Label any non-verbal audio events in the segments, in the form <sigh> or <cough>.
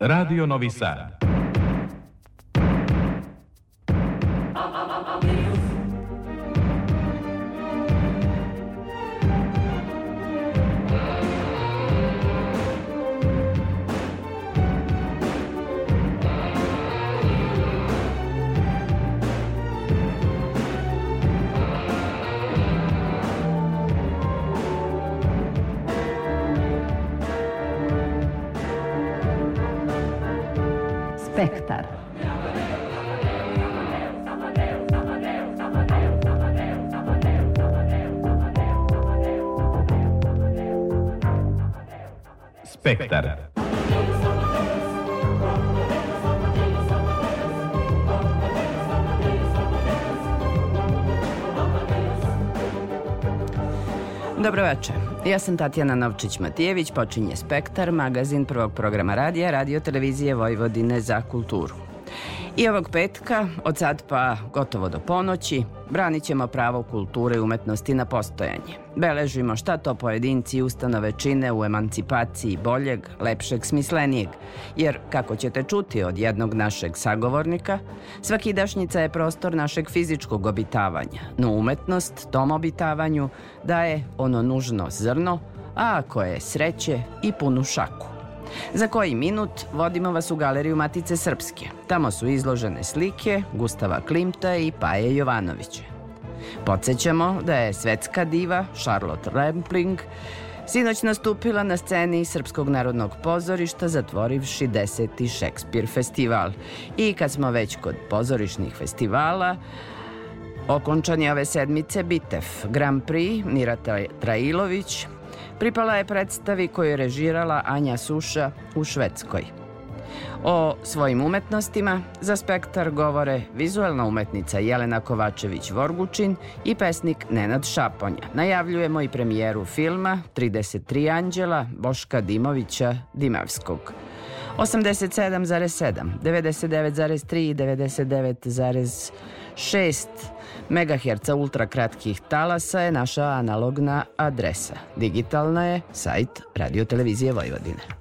Radio Novi Sad. Spektar. Spektar. Dobro večer. Ja sam Tatjana Novčić-Matijević, počinje Spektar, magazin prvog programa radija, radio televizije Vojvodine za kulturu. I ovog petka, od sad pa gotovo do ponoći, branit ćemo pravo kulture i umetnosti na postojanje. Beležimo šta to pojedinci i ustanove čine u emancipaciji boljeg, lepšeg, smislenijeg. Jer, kako ćete čuti od jednog našeg sagovornika, svakidašnjica je prostor našeg fizičkog obitavanja, no umetnost tom obitavanju daje ono nužno zrno, a ako je sreće i punu šaku. Za koji minut vodimo vas u galeriju Matice Srpske. Tamo su izložene slike Gustava Klimta i Paje Jovanovića. Podsjećamo da je svetska diva Charlotte Rampling sinoć nastupila na sceni Srpskog narodnog pozorišta zatvorivši deseti Šekspir festival. I kad smo već kod pozorišnih festivala, okončan je ove sedmice Bitev, Grand Prix, Mira Trailović, pripala je predstavi koju je režirala Anja Suša u Švedskoj. O svojim umetnostima za spektar govore vizualna umetnica Jelena Kovačević-Vorgučin i pesnik Nenad Šaponja. Najavljujemo i premijeru filma 33 anđela Boška Dimovića Dimavskog. 87,7, 99,3 i 99,6 MHz ultrakratkih talasa je naša analogna adresa. Digitalna je sajt Radio Televizije Vojvodine.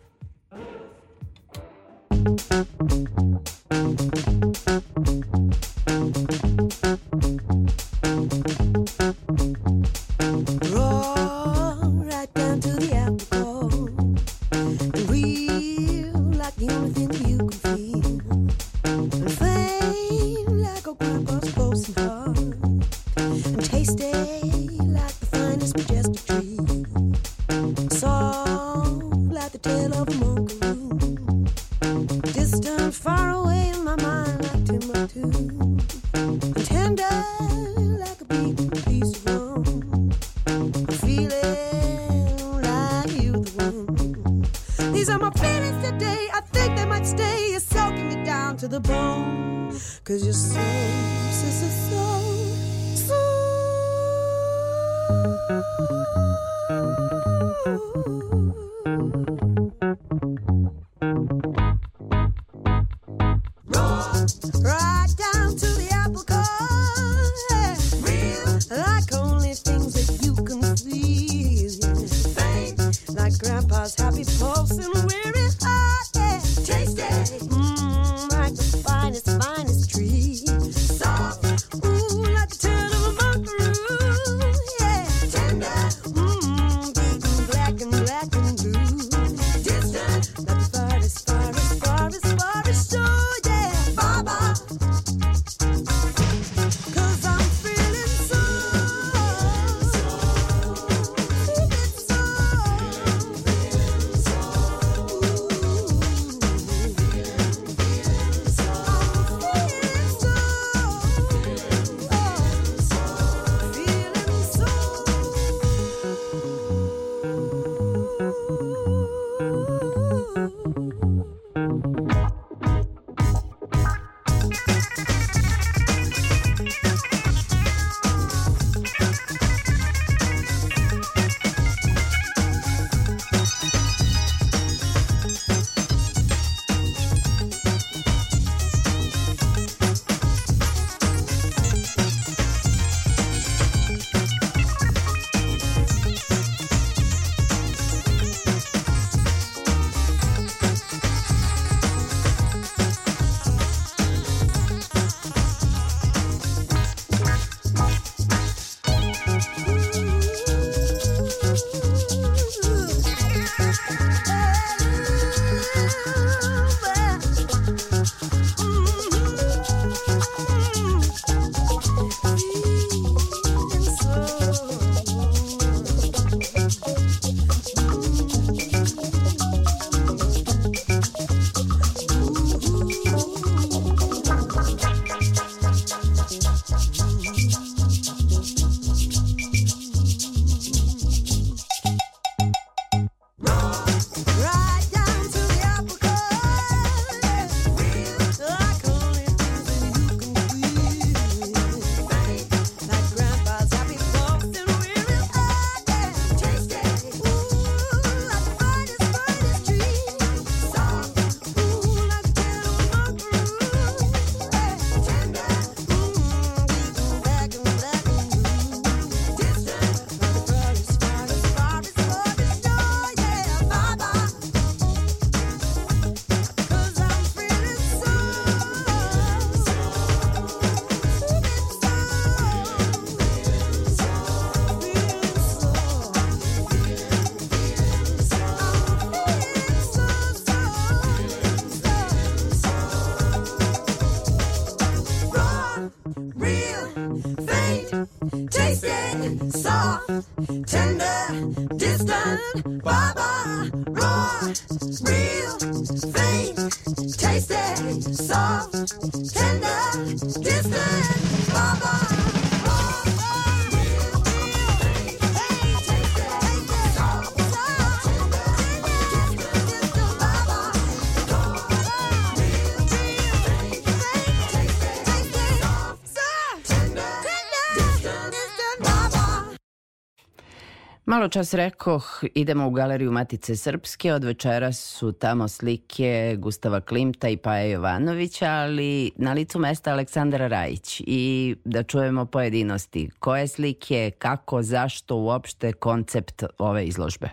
Čas rekoh, idemo u galeriju Matice Srpske, od večera su tamo slike Gustava Klimta i Paja Jovanovića, ali na licu mesta Aleksandra Rajić i da čujemo pojedinosti. Koje slike, kako, zašto uopšte koncept ove izložbe?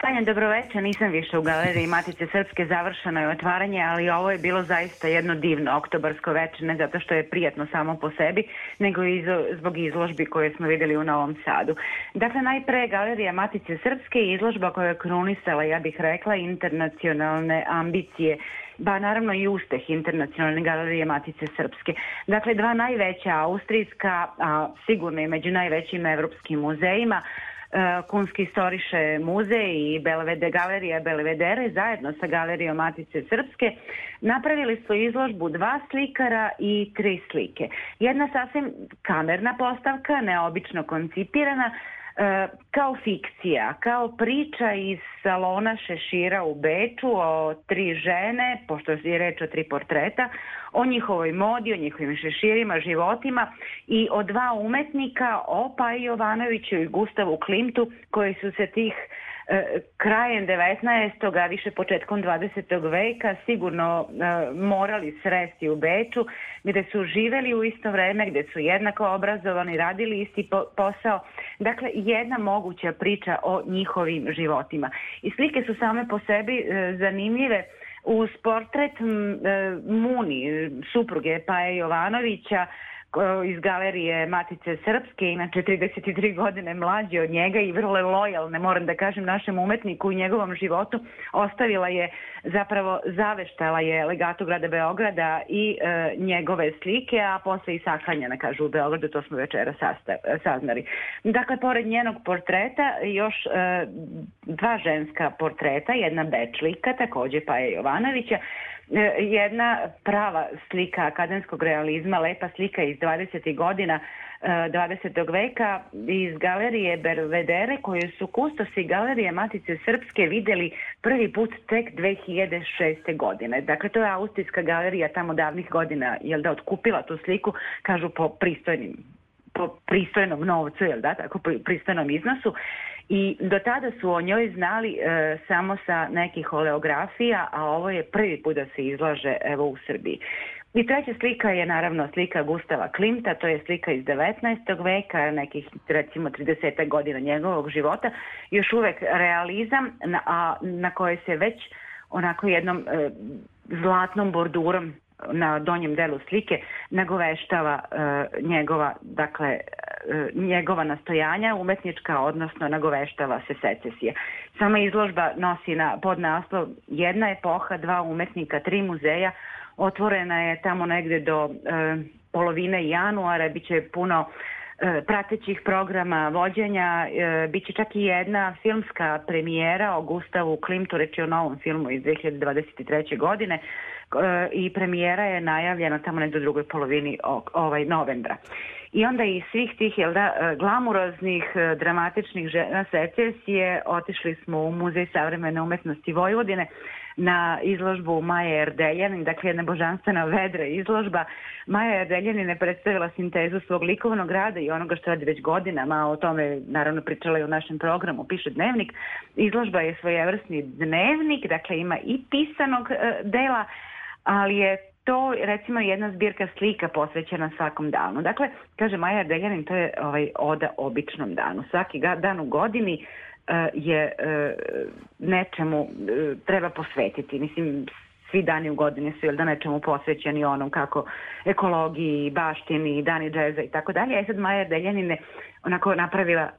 Tanja, dobroveče, nisam više u galeriji Matice Srpske, završeno je otvaranje, ali ovo je bilo zaista jedno divno oktobarsko veče, ne zato što je prijatno samo po sebi, nego i zbog izložbi koje smo videli u Novom Sadu. Dakle, najpre galerija Matice Srpske je izložba koja je krunisala, ja bih rekla, internacionalne ambicije ba naravno i uspeh internacionalne galerije Matice Srpske. Dakle, dva najveća austrijska, a sigurno i među najvećim evropskim muzejima, Kunski istoriše muzej i Belvede galerija Belvedere zajedno sa galerijom Matice Srpske napravili su izložbu dva slikara i tri slike. Jedna sasvim kamerna postavka, neobično koncipirana, E, kao fikcija, kao priča iz salona Šešira u Beču o tri žene, pošto je reč o tri portreta, o njihovoj modi, o njihovim šeširima, životima i o dva umetnika, o Paji Jovanoviću i Gustavu Klimtu, koji su se tih E, krajem 19. a više početkom 20. veka sigurno e, morali sresti u Beču gde su živeli u isto vreme, gde su jednako obrazovani, radili isti posao. Dakle, jedna moguća priča o njihovim životima. I slike su same po sebi e, zanimljive uz portret Muni, supruge Paje Jovanovića, iz galerije Matice Srpske, inače 33 godine mlađi od njega i vrlo lojalne, moram da kažem, našem umetniku u njegovom životu, ostavila je, zapravo zaveštala je legatu grada Beograda i e, njegove slike, a posle i sahranjena, kažu u Beogradu, to smo večera saznali. Dakle, pored njenog portreta, još e, dva ženska portreta, jedna bečlika, takođe Paja Jovanovića, E, jedna prava slika akademskog realizma, lepa slika iz 20. godina 20. E, veka iz galerije Bervedere koje su kustosi galerije Matice Srpske videli prvi put tek 2006. godine. Dakle, to je austrijska galerija tamo davnih godina, jel da, otkupila tu sliku, kažu po pristojnim po pristojnom novcu, jel da, tako pristojnom iznosu i do tada su o njoj znali e, samo sa nekih oleografija, a ovo je prvi put da se izlaže evo u Srbiji. I treća slika je naravno slika Gustava Klimta, to je slika iz 19. veka, nekih recimo 30. godina njegovog života, još uvek realizam, na, a na koje se već onako jednom e, zlatnom bordurom na donjem delu slike nagoveštava e, njegova dakle e, njegova nastojanja umetnička odnosno nagoveštava se secesija. Sama izložba nosi na podnaslov jedna epoha, dva umetnika, tri muzeja. Otvorena je tamo negde do e, polovine januara, biće puno pratećih programa vođenja, e, biće čak i jedna filmska premijera o Gustavu Klimtu, reći o novom filmu iz 2023. godine i premijera je najavljena tamo nekdo drugoj polovini ovaj novembra. I onda iz svih tih jel da, e, glamuroznih, e, dramatičnih žena secesije otišli smo u Muzej savremene umetnosti Vojvodine na izložbu Maje Erdeljanin, dakle jedna božanstvena vedra izložba. Maja Erdeljanin je predstavila sintezu svog likovnog rada i onoga što radi već godinama, o tome naravno pričala i u našem programu, piše dnevnik. Izložba je svojevrsni dnevnik, dakle ima i pisanog e, dela, ali je to recimo jedna zbirka slika posvećena svakom danu. Dakle, kaže Maja Deljanin, to je ovaj, oda običnom danu. Svaki dan u godini je uh, nečemu uh, treba posvetiti. Mislim, svi dani u godini su jel da nečemu posvećeni onom kako ekologiji, baštini, dani džeza i tako dalje. E sad Maja Deljanine onako napravila e,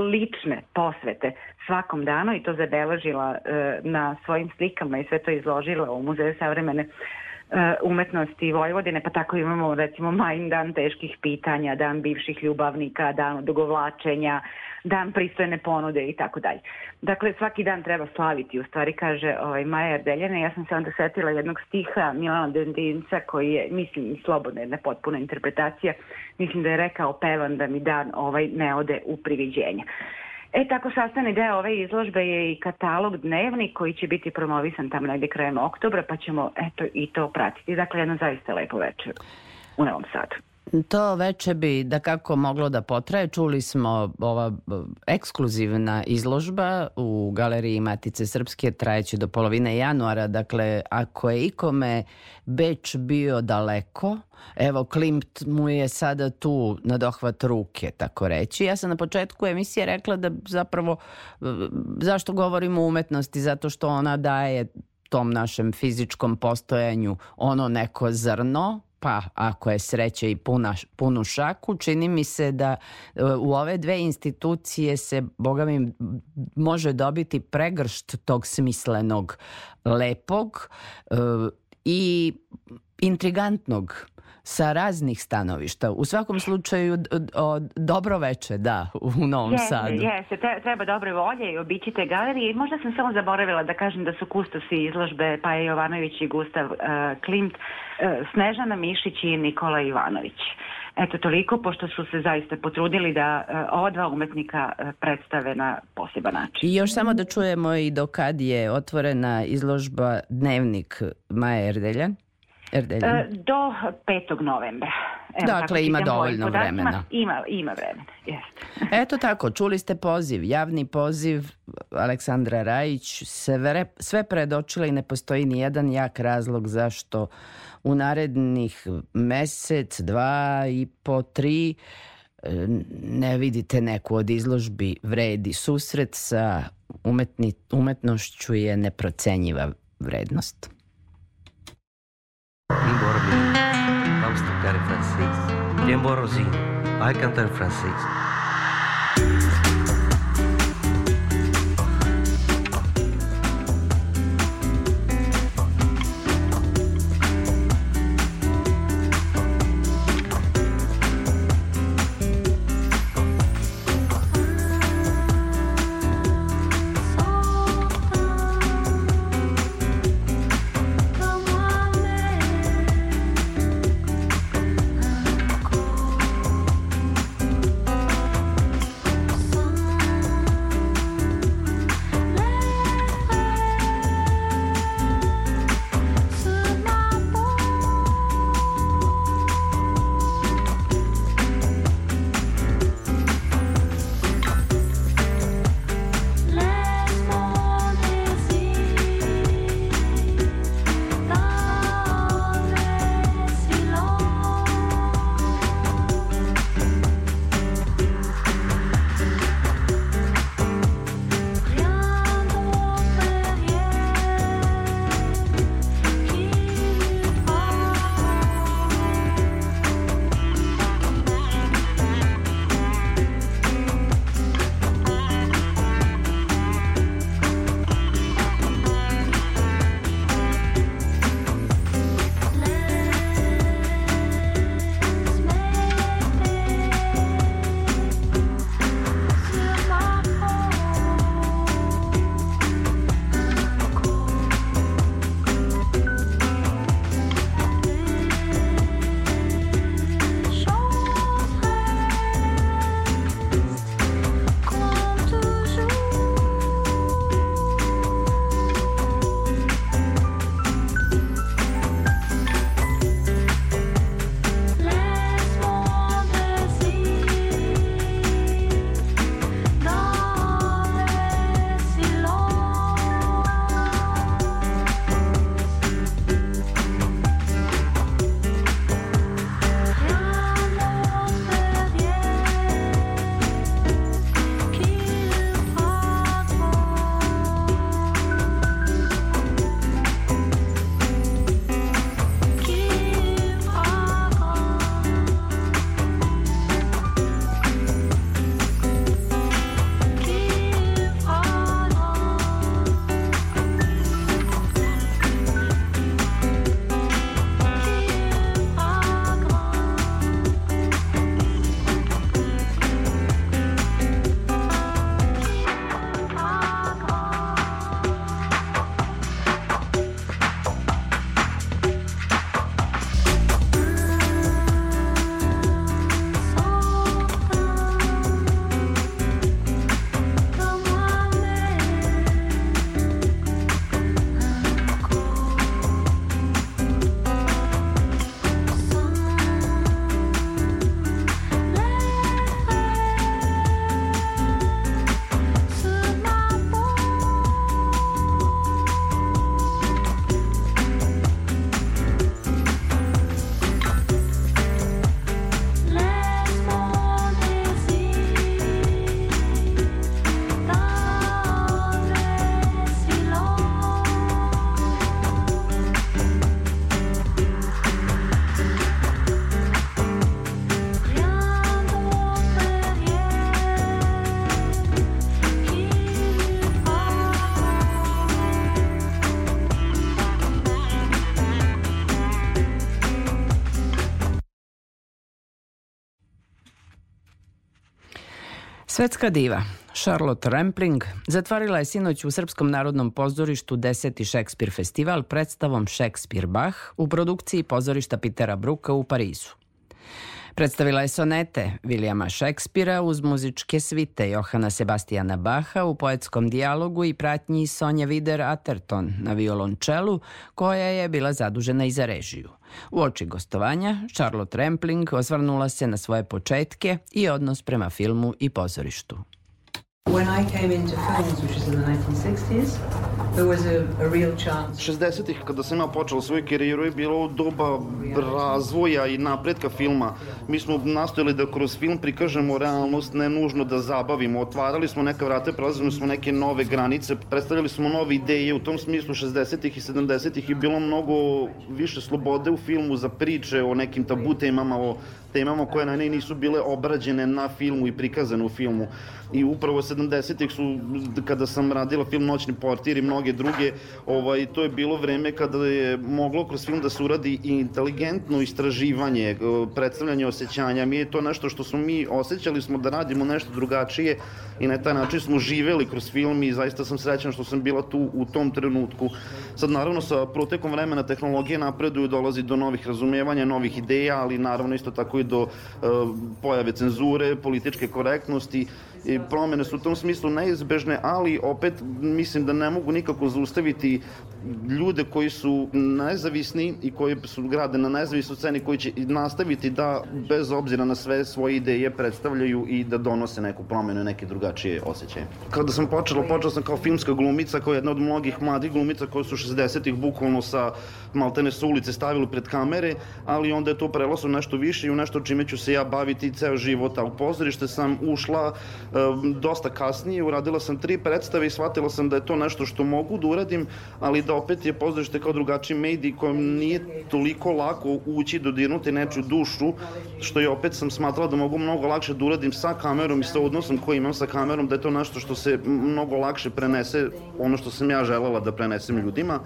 lične posvete svakom danu i to zabeležila e, na svojim slikama i sve to izložila u Muzeju savremene e, umetnosti Vojvodine, pa tako imamo recimo Majin dan teških pitanja, dan bivših ljubavnika, dan odugovlačenja, dan pristojne ponude i tako dalje. Dakle, svaki dan treba slaviti, u stvari kaže ovaj, Maja Erdeljana. Ja sam se onda setila jednog stiha Milana Dendinca koji je, mislim, slobodna jedna potpuna interpretacija, mislim da je rekao pevan da mi dan ovaj ne ode u priviđenje. E, tako sastavni deo ove izložbe je i katalog dnevni koji će biti promovisan tamo negde krajem oktobra, pa ćemo eto i to pratiti. Dakle, jedno zaista lepo večer u Novom Sadu. To veče bi da kako moglo da potraje. Čuli smo ova ekskluzivna izložba u Galeriji Matice Srpske trajeće do polovine januara. Dakle, ako je ikome Beč bio daleko, evo Klimt mu je sada tu na dohvat ruke, tako reći. Ja sam na početku emisije rekla da zapravo zašto govorimo o umetnosti? Zato što ona daje tom našem fizičkom postojanju ono neko zrno pa ako je sreće i puna, punu šaku, čini mi se da e, u ove dve institucije se, boga mi, može dobiti pregršt tog smislenog, lepog e, i intrigantnog sa raznih stanovišta. U svakom slučaju o, dobro veče, da, u Novom Jeste, Sadu. Jeste, treba dobre volje i obićite galerije. Možda sam samo zaboravila da kažem da su kustosi izložbe Paja Jovanović i Gustav uh, Klimt, uh, Snežana Mišić i Nikola Ivanović. Eto toliko, pošto su se zaista potrudili da uh, ova dva umetnika uh, predstave na poseban način. I još samo da čujemo i do kad je otvorena izložba Dnevnik Maja Erdeljan. Erdeljan. E, do 5. novembra. Evo, dakle, ima dovoljno vremena. Ima, ima vremena, jeste. <laughs> Eto tako, čuli ste poziv, javni poziv Aleksandra Rajić, sve, sve predočila i ne postoji ni jedan jak razlog zašto u narednih mesec, dva i po, tri ne vidite neku od izložbi vredi susret sa umetni, umetnošću je neprocenjiva vrednost. Embora menino, vamos tocar em francês. Embora vai cantar em francês. Svetska diva Charlotte Rampling zatvorila je sinoć u Srpskom narodnom pozorištu 10. Šekspir festival predstavom Šekspir Bach u produkciji pozorišta Pitera Bruka u Parizu. Predstavila je sonete Vilijama Šekspira uz muzičke svite Johana Sebastijana Baha u poetskom dijalogu i pratnji Sonja Vider Atherton na violončelu, koja je bila zadužena i za režiju. U oči gostovanja, Charlotte Rampling osvrnula se na svoje početke i odnos prema filmu i pozorištu. When I came into films, which is in the 1960s, there was a, a real chance. 60-ih kada sam ja počeo svoju karijeru je bilo doba razvoja i napretka filma. Mi smo nastojali da kroz film prikažemo realnost, ne nužno da zabavimo. Otvarali smo neka vrata, prelazili smo neke nove granice, predstavljali smo nove ideje. U tom smislu 60-ih i 70-ih je bilo mnogo više slobode u filmu za priče o nekim tabu temama, o temama koje na ne nisu bile obrađene na filmu i prikazane u filmu. I upravo 70-ih su, kada sam radila film Noćni portir i mnoge druge, ovaj, to je bilo vreme kada je moglo kroz film da se uradi i inteligentno istraživanje, predstavljanje osjećanja. Mi je to nešto što smo mi osjećali smo da radimo nešto drugačije i na taj način smo živeli kroz film i zaista sam srećan što sam bila tu u tom trenutku. Sad naravno sa protekom vremena tehnologije napreduju, dolazi do novih razumevanja, novih ideja, ali naravno isto tako i do uh, pojave cenzure, političke korektnosti i promene su u tom smislu neizbežne, ali opet mislim da ne mogu nikako zaustaviti ljude koji su nezavisni i koji su grade na nezavisnoj sceni koji će nastaviti da bez obzira na sve svoje ideje predstavljaju i da donose neku promenu i neke drugačije osjećaje. Kada sam počela, počela sam kao filmska glumica, kao jedna od mnogih mladih glumica koje su 60-ih bukvalno sa maltene su ulice stavili pred kamere, ali onda je to preloslo nešto više i u nešto čime ću se ja baviti ceo život. A u pozorište sam ušla dosta kasnije, uradila sam tri predstave i shvatila sam da je to nešto što mogu da uradim, ali da opet je pozorište kao drugačiji medij kojem nije toliko lako ući, dodirnuti nečiju dušu, što je opet sam smatrala da mogu mnogo lakše da uradim sa kamerom i sa odnosom koji imam sa kamerom, da je to nešto što se mnogo lakše prenese, ono što sam ja želela da prenesem ljudima.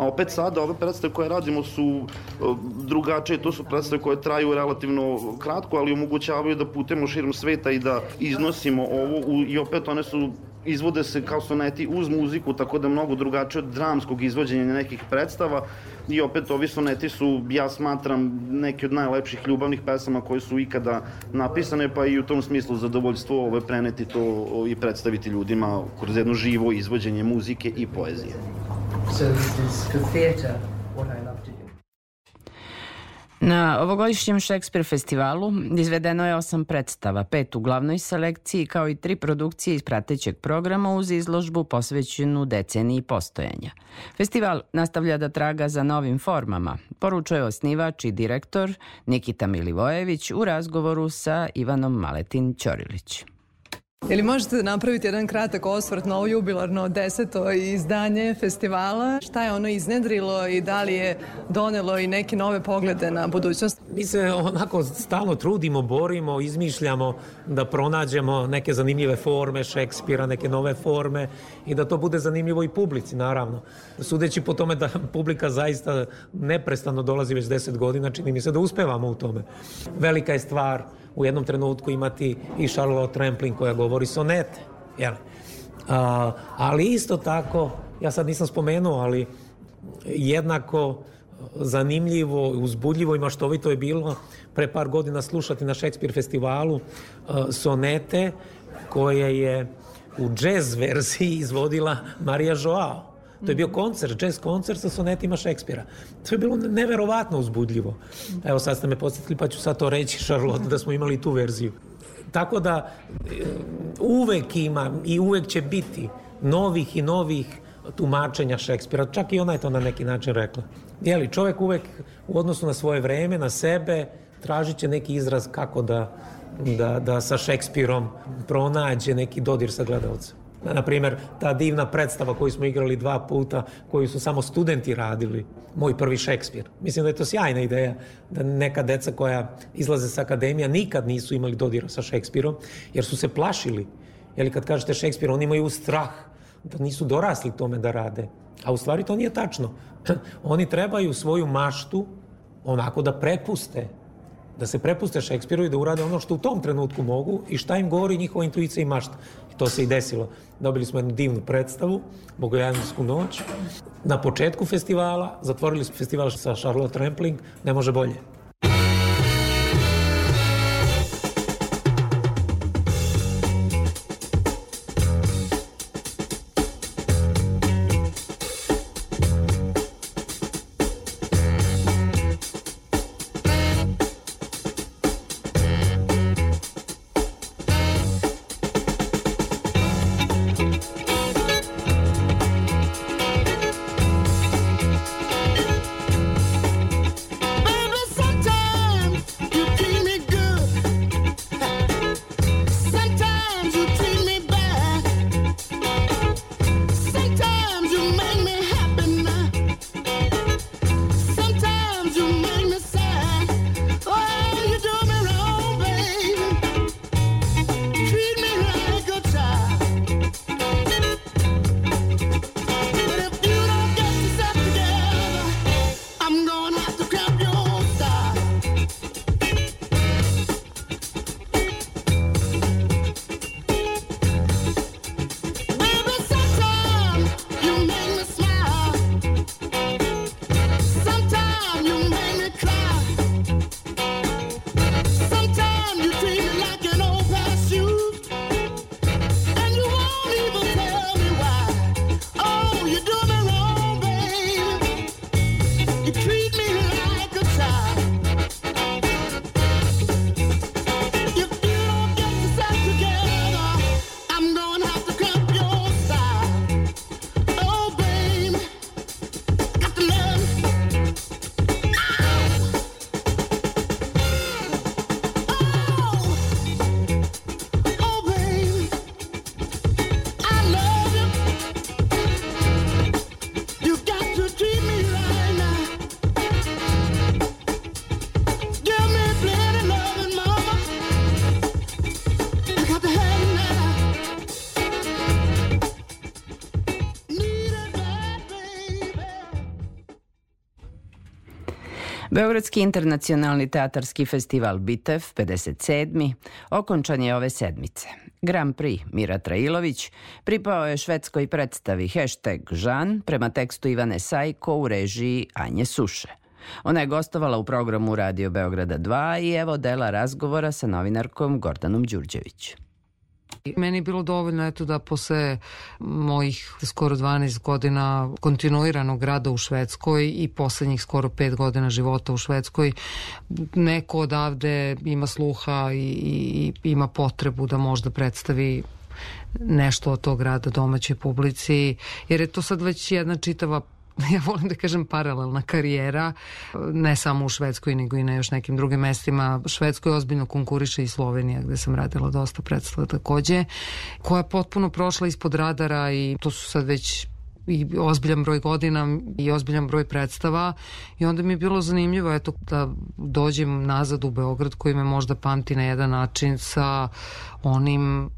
A opet sada ove predstave koje radimo su uh, drugačije, to su predstave koje traju relativno kratko, ali omogućavaju da putemo širom sveta i da iznosimo ovo u, i opet one su izvode se kao soneti uz muziku, tako da mnogo drugačije od dramskog izvođenja nekih predstava i opet ovi soneti su, ja smatram, neki od najlepših ljubavnih pesama koje su ikada napisane, pa i u tom smislu zadovoljstvo ove preneti to i predstaviti ljudima kroz jedno živo izvođenje muzike i poezije. So this is for theatre what I love. Na ovogodišnjem Šekspir festivalu izvedeno je osam predstava, pet u glavnoj selekciji kao i tri produkcije iz pratećeg programa uz izložbu posvećenu deceniji postojanja. Festival nastavlja da traga za novim formama, poručuje osnivač i direktor Nikita Milivojević u razgovoru sa Ivanom Maletin Ćorilić. Ili možete napraviti jedan kratak osvrt na ovo jubilarno deseto izdanje festivala? Šta je ono iznedrilo i da li je donelo i neke nove poglede na budućnost? Mi se onako stalno trudimo, borimo, izmišljamo da pronađemo neke zanimljive forme Šekspira, neke nove forme i da to bude zanimljivo i publici, naravno. Sudeći po tome da publika zaista neprestano dolazi već deset godina, čini mi se da uspevamo u tome. Velika je stvar u jednom trenutku imati i Charlotte Rampling koja govori sonete. Jel? A, ali isto tako, ja sad nisam spomenuo, ali jednako zanimljivo, uzbudljivo i maštovito je bilo pre par godina slušati na Shakespeare festivalu uh, sonete koje je u džez verziji izvodila Marija Joao. To je bio koncert, jazz koncert sa sonetima Šekspira. To je bilo neverovatno uzbudljivo. Evo sad ste me podsjetili pa ću sad to reći, Charlotte, da smo imali tu verziju. Tako da e, uvek ima i uvek će biti novih i novih tumačenja Šekspira, čak i ona je to na neki način rekla. Jeli, čovek uvek u odnosu na svoje vreme, na sebe, tražit će neki izraz kako da, da, da sa Šekspirom pronađe neki dodir sa gledalcem. Na primer, ta divna predstava koju smo igrali dva puta, koju su samo studenti radili, moj prvi Šekspir. Mislim da je to sjajna ideja da neka deca koja izlaze sa akademija nikad nisu imali dodira sa Šekspirom, jer su se plašili. Jer kad kažete Šekspir, oni imaju strah da nisu dorasli tome da rade. A u stvari to nije tačno. <clears throat> Oni trebaju svoju maštu onako da prepuste da se prepuste Šekspiru i da urade ono što u tom trenutku mogu i šta im govori njihova intuicija i mašta. I to se i desilo. Dobili smo jednu divnu predstavu, Bogojaninsku noć. Na početku festivala, zatvorili smo festival sa Charlotte Rampling, ne može bolje. Beogradski internacionalni teatarski festival Bitev 57. okončan je ove sedmice. Grand Prix Mira Trailović pripao je švedskoj predstavi hashtag Žan prema tekstu Ivane Sajko u režiji Anje Suše. Ona je gostovala u programu Radio Beograda 2 i evo dela razgovora sa novinarkom Gordanom Đurđević. Meni je bilo dovoljno eto da posle mojih skoro 12 godina kontinuiranog rada u Švedskoj i poslednjih skoro 5 godina života u Švedskoj neko odavde ima sluha i, i, i ima potrebu da možda predstavi nešto od tog rada domaćoj publici, jer je to sad već jedna čitava <laughs> ja volim da kažem paralelna karijera, ne samo u Švedskoj, nego i na još nekim drugim mestima. Švedskoj ozbiljno konkuriše i Slovenija, gde sam radila dosta predstava takođe, koja je potpuno prošla ispod radara i to su sad već i ozbiljan broj godina i ozbiljan broj predstava. I onda mi je bilo zanimljivo eto da dođem nazad u Beograd koji me možda pamti na jedan način sa onim uh,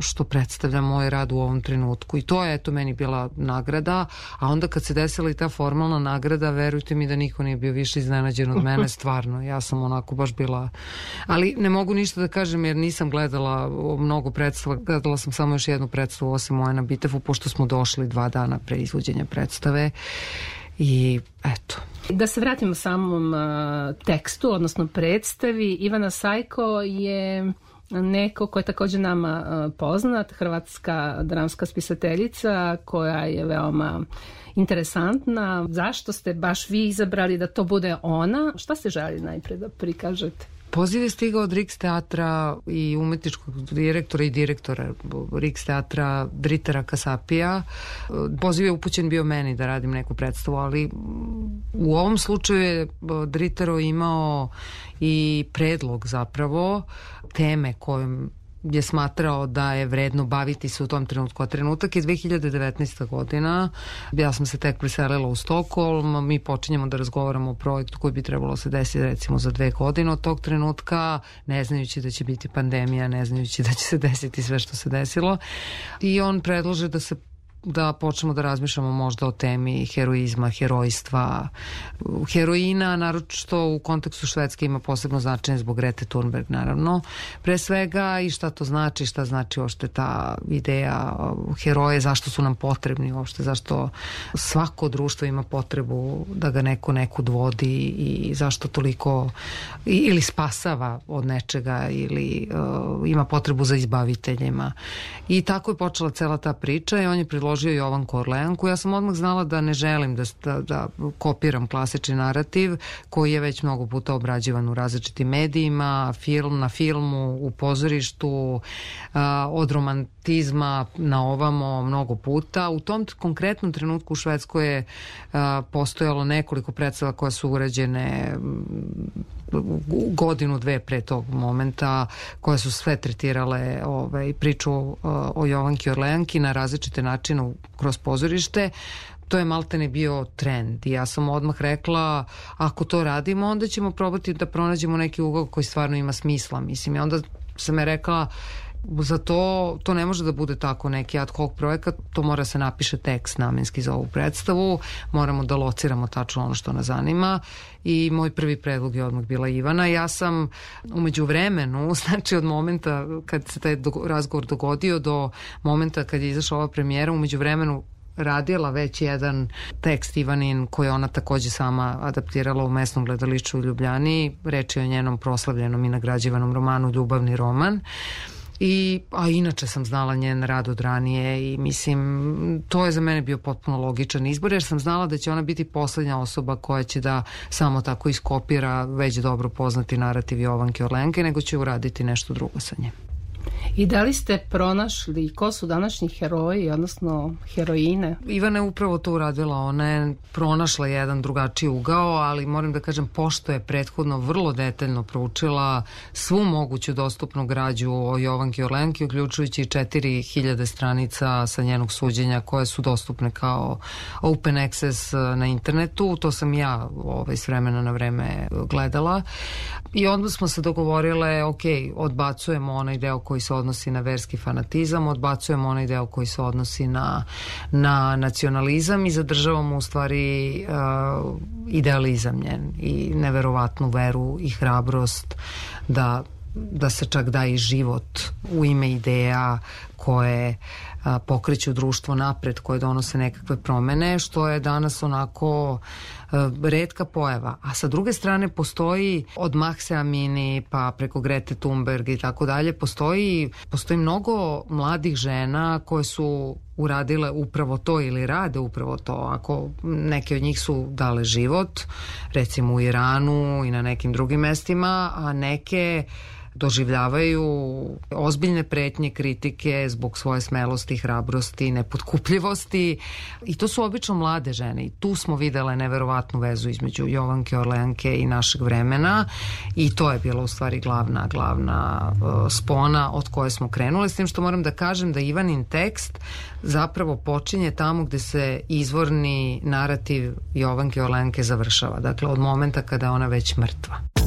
što predstavlja moj rad u ovom trenutku. I to je eto meni bila nagrada. A onda kad se desila i ta formalna nagrada verujte mi da niko nije bio više iznenađen od mene <laughs> stvarno. Ja sam onako baš bila ali ne mogu ništa da kažem jer nisam gledala mnogo predstava gledala sam samo još jednu predstavu osim moje na Bitefu pošto smo došli dva dana pre izvođenja predstave i eto Da se vratimo samom uh, tekstu, odnosno predstavi. Ivana Sajko je neko ko je takođe nama uh, poznat, hrvatska dramska spisateljica koja je veoma interesantna. Zašto ste baš vi izabrali da to bude ona? Šta se želi najpre da prikažete? Poziv je stigao od Riks teatra i umetničkog direktora i direktora Riks teatra Dritera Kasapija. Poziv je upućen bio meni da radim neku predstavu, ali u ovom slučaju je Dritero imao i predlog zapravo teme kojom je smatrao da je vredno baviti se u tom trenutku. A trenutak je 2019. godina. Ja sam se tek preselila u Stokholm. Mi počinjemo da razgovaramo o projektu koji bi trebalo se desiti recimo za dve godine od tog trenutka, ne znajući da će biti pandemija, ne znajući da će se desiti sve što se desilo. I on predlože da se da počnemo da razmišljamo možda o temi heroizma, herojstva, heroina, naročito u kontekstu Švedske ima posebno značenje zbog Grete Thunberg, naravno. Pre svega i šta to znači, šta znači uopšte ta ideja heroje, zašto su nam potrebni uopšte, zašto svako društvo ima potrebu da ga neko nekud vodi i zašto toliko ili spasava od nečega ili uh, ima potrebu za izbaviteljima. I tako je počela cela ta priča i on je predložio Jovan Korleanku. Ja sam odmah znala da ne želim da, da, da kopiram klasični narativ koji je već mnogo puta obrađivan u različitim medijima, film na filmu, u pozorištu, od romantizma na ovamo mnogo puta. U tom konkretnom trenutku u Švedskoj je postojalo nekoliko predstava koja su urađene godinu, dve pre tog momenta koje su sve tretirale ovaj, priču o Jovanki Orleanki na različite načine kroz pozorište. To je maltene bio trend. I ja sam odmah rekla ako to radimo onda ćemo probati da pronađemo neki ugao koji stvarno ima smisla mislim. I onda sam je rekla za to, to ne može da bude tako neki ad hoc projekat, to mora se napiše tekst namenski za ovu predstavu, moramo da lociramo tačno ono što nas zanima i moj prvi predlog je odmah bila Ivana. Ja sam umeđu vremenu, <laughs> znači od momenta kad se taj razgovor dogodio do momenta kad je izašla ova premijera, umeđu vremenu radila već jedan tekst Ivanin koji ona takođe sama adaptirala u mesnom gledališću u Ljubljani. Reč je o njenom proslavljenom i nagrađivanom romanu Ljubavni roman. I, a inače sam znala njen rad od ranije i mislim, to je za mene bio potpuno logičan izbor jer sam znala da će ona biti poslednja osoba koja će da samo tako iskopira već dobro poznati narativ Jovanke Orlenke, nego će uraditi nešto drugo sa njim. I da li ste pronašli ko su današnji heroji, odnosno heroine? Ivana je upravo to uradila, ona je pronašla jedan drugačiji ugao, ali moram da kažem, pošto je prethodno vrlo detaljno proučila svu moguću dostupnu građu o Jovanki Orlenki, uključujući 4000 stranica sa njenog suđenja koje su dostupne kao open access na internetu, to sam ja ovaj, s vremena na vreme gledala i onda smo se dogovorile, ok, odbacujemo onaj deo koji se odnosi na verski fanatizam, odbacujemo onaj deo koji se odnosi na, na nacionalizam i zadržavamo u stvari uh, idealizam njen i neverovatnu veru i hrabrost da da se čak da i život u ime ideja koje a, pokreću društvo napred, koje donose nekakve promene, što je danas onako redka pojava. A sa druge strane postoji od Maxe Amini pa preko Grete Thunberg i tako dalje, postoji, postoji mnogo mladih žena koje su uradile upravo to ili rade upravo to. Ako neke od njih su dale život, recimo u Iranu i na nekim drugim mestima, a neke doživljavaju ozbiljne pretnje, kritike zbog svoje smelosti, hrabrosti, nepotkupljivosti. I to su obično mlade žene. I tu smo videle neverovatnu vezu između Jovanke Orleanke i našeg vremena. I to je bila u stvari glavna, glavna uh, spona od koje smo krenule, s tim što moram da kažem da Ivanin tekst zapravo počinje tamo gde se izvorni narativ Jovanke Orleanke završava, dakle od momenta kada je ona već mrtva.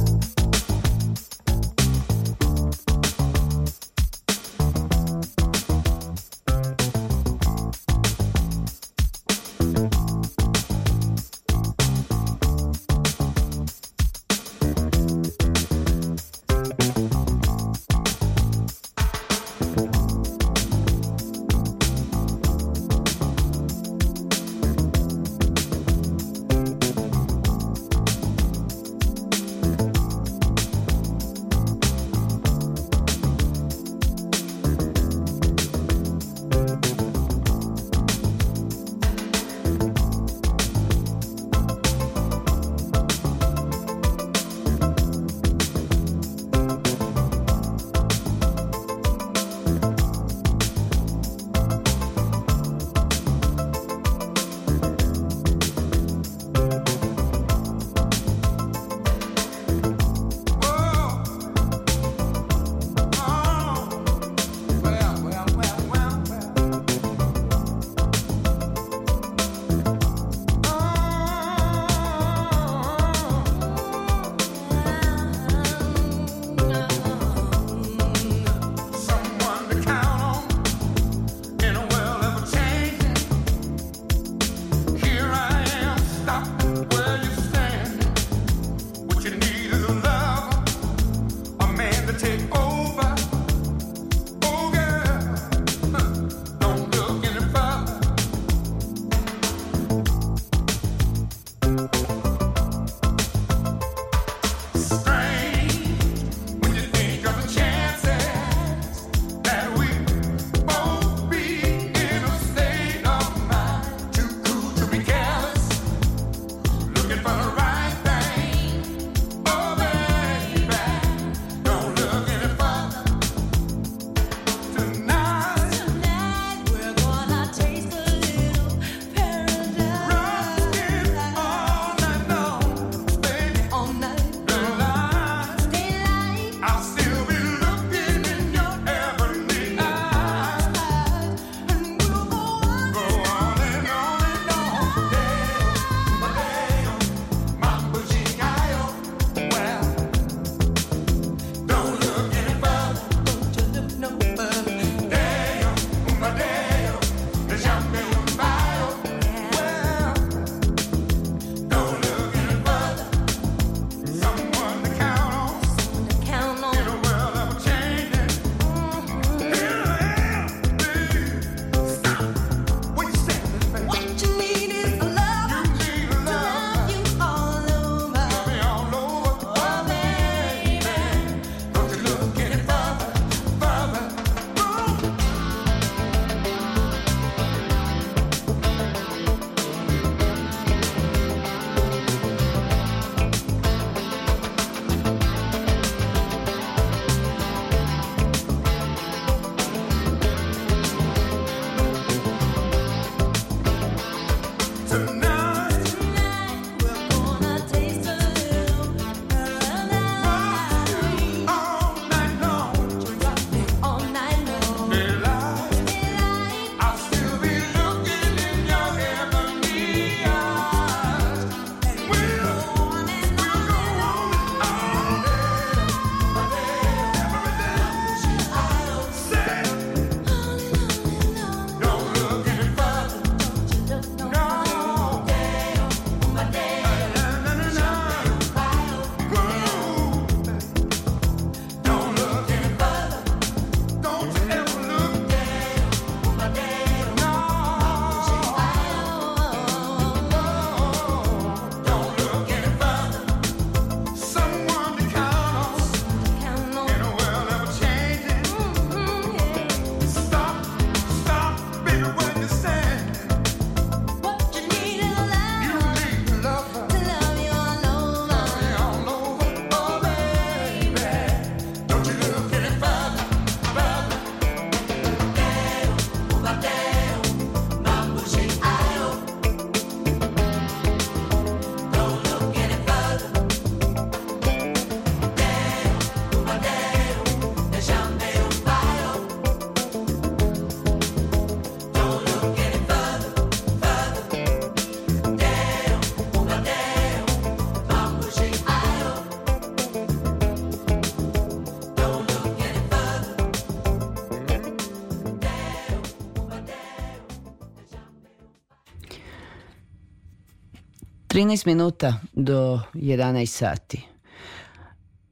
13 minuta do 11 sati.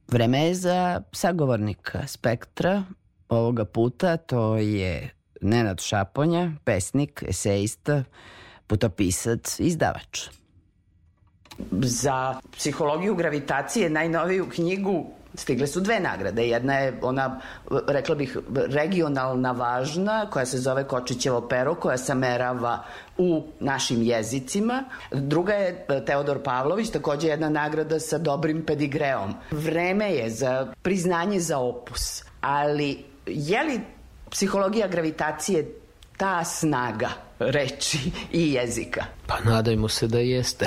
Vreme je za sagovornika Spektra. Ovoga puta to je Nenad Šaponja, pesnik, esejista, putopisac, izdavač. Za psihologiju gravitacije najnoviju knjigu stigle su dve nagrade. Jedna je ona, rekla bih, regionalna važna, koja se zove Kočićevo pero, koja samerava u našim jezicima. Druga je Teodor Pavlović, takođe jedna nagrada sa dobrim pedigreom. Vreme je za priznanje za opus, ali je li psihologija gravitacije ta snaga reči i jezika? Pa nadajmo se da jeste.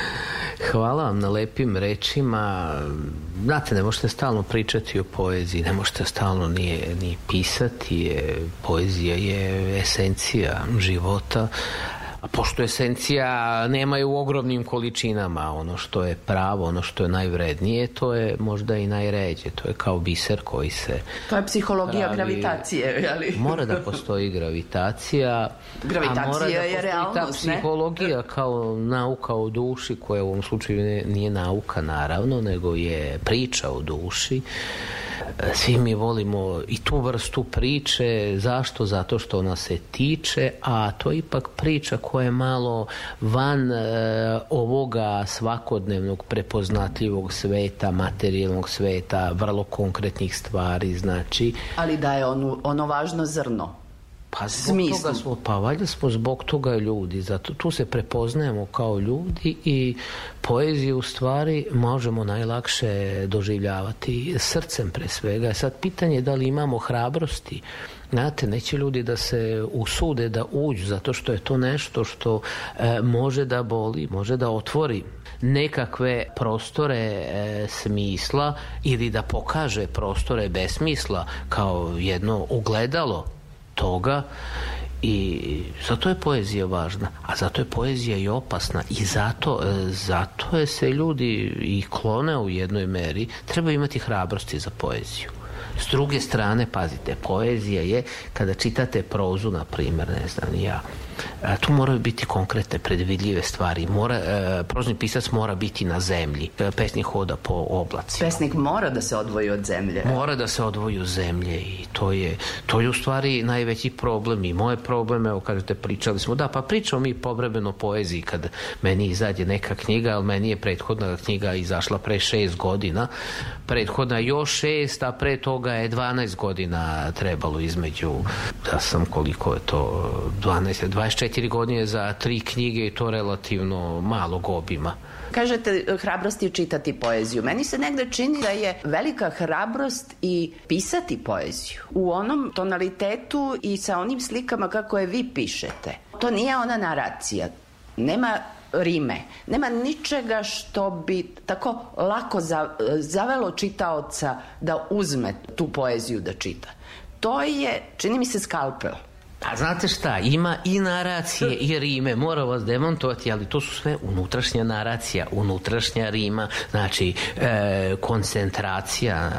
<laughs> Hvala vam na lepim rečima. Znate, ne možete stalno pričati o poeziji, ne možete stalno ni, ni pisati. Je, poezija je esencija života, A pošto esencija nemaju u ogromnim količinama, ono što je pravo, ono što je najvrednije, to je možda i najređe. To je kao biser koji se... To je psihologija pravi... gravitacije, ali... <laughs> Mora da postoji gravitacija. Gravitacija a mora da je realnost, ta psihologija ne? kao nauka o duši, koja u ovom slučaju nije nauka naravno, nego je priča o duši svi mi volimo i tu vrstu priče, zašto? Zato što ona se tiče, a to je ipak priča koja je malo van e, ovoga svakodnevnog prepoznatljivog sveta, materijalnog sveta, vrlo konkretnih stvari, znači. Ali da je ono, ono važno zrno. Pa zbog Smislu. toga smo, pa valjda smo zbog toga ljudi, zato tu se prepoznajemo kao ljudi i poeziju u stvari možemo najlakše doživljavati srcem pre svega. Sad pitanje je da li imamo hrabrosti Znate, neće ljudi da se usude da uđu, zato što je to nešto što e, može da boli, može da otvori nekakve prostore e, smisla ili da pokaže prostore besmisla kao jedno ugledalo toga i zato je poezija važna, a zato je poezija i opasna i zato, e, zato je se ljudi i klone u jednoj meri, treba imati hrabrosti za poeziju. S druge strane, pazite, poezija je kada čitate prozu, na primer, ne znam, ja, tu moraju biti konkretne, predvidljive stvari. Mora, e, prozni pisac mora biti na zemlji. E, pesnik hoda po oblacima. Pesnik mora da se odvoji od zemlje. Mora da se odvoji od zemlje i to je, to je u stvari najveći problem i moje probleme, evo kažete, pričali smo, da, pa pričamo mi povremeno poeziji kad meni izađe neka knjiga, ali meni je prethodna knjiga izašla pre šest godina, prethodna još šest, a pre toga je 12 godina trebalo između, da sam koliko je to, 12, 24 godine za tri knjige i to relativno malog obima. Kažete, hrabrost je čitati poeziju. Meni se negde čini da je velika hrabrost i pisati poeziju. U onom tonalitetu i sa onim slikama kako je vi pišete. To nije ona naracija. Nema rime. Nema ničega što bi tako lako zavelo čitaoca da uzme tu poeziju da čita. To je, čini mi se, skalpel. A znate šta, ima i naracije i rime, mora vas demontovati, ali to su sve unutrašnja naracija, unutrašnja rima, znači e, koncentracija,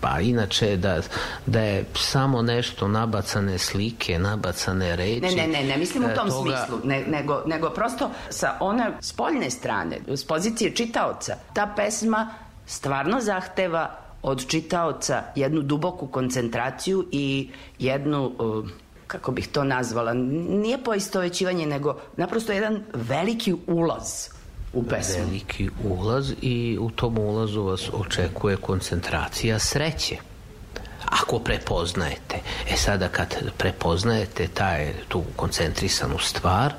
pa inače da, da je samo nešto nabacane slike, nabacane reči. Ne, ne, ne, ne mislim u e, tom toga... smislu, ne, nego, nego prosto sa one spoljne strane, s pozicije čitaoca, ta pesma stvarno zahteva od čitaoca jednu duboku koncentraciju i jednu uh, kako bih to nazvala, nije poistovećivanje, nego naprosto jedan veliki ulaz u pesmu. Veliki ulaz i u tom ulazu vas očekuje koncentracija sreće ako prepoznajete. E sada kad prepoznajete taj, tu koncentrisanu stvar,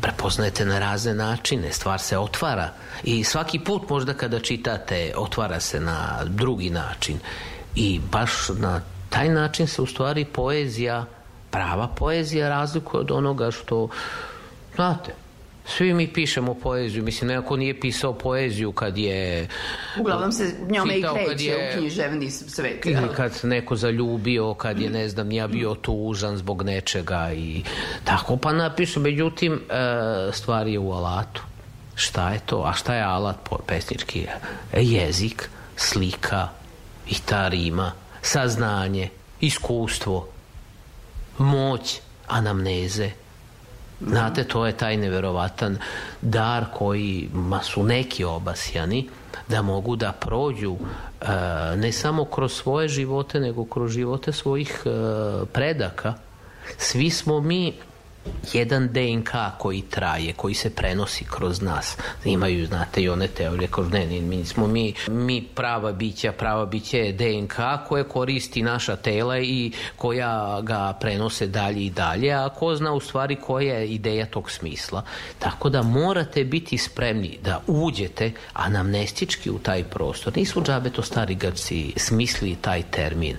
prepoznajete na razne načine, stvar se otvara i svaki put možda kada čitate otvara se na drugi način i baš na taj način se u stvari poezija prava poezija razlikuje od onoga što, znate, svi mi pišemo poeziju, mislim, nekako nije pisao poeziju kad je... Uglavnom se njome i kreće je, u književni svet. Ili kad neko zaljubio, kad je, ne znam, ja bio tužan zbog nečega i tako, pa napiše, međutim, e, stvar je u alatu. Šta je to? A šta je alat pesnički? Jezik, slika i ta rima, saznanje, iskustvo, moć anamneze Znate, to je taj neverovatan dar koji ma su neki obasjani da mogu da prođu e, ne samo kroz svoje živote, nego kroz živote svojih e, predaka. Svi smo mi jedan DNK koji traje, koji se prenosi kroz nas. Imaju, znate, i one teorije kroz ne, mi smo mi, mi prava bića, prava biće je DNK koje koristi naša tela i koja ga prenose dalje i dalje, a ko zna u stvari koja je ideja tog smisla. Tako da morate biti spremni da uđete anamnestički u taj prostor. Nisu džabe to stari Grci smislili taj termin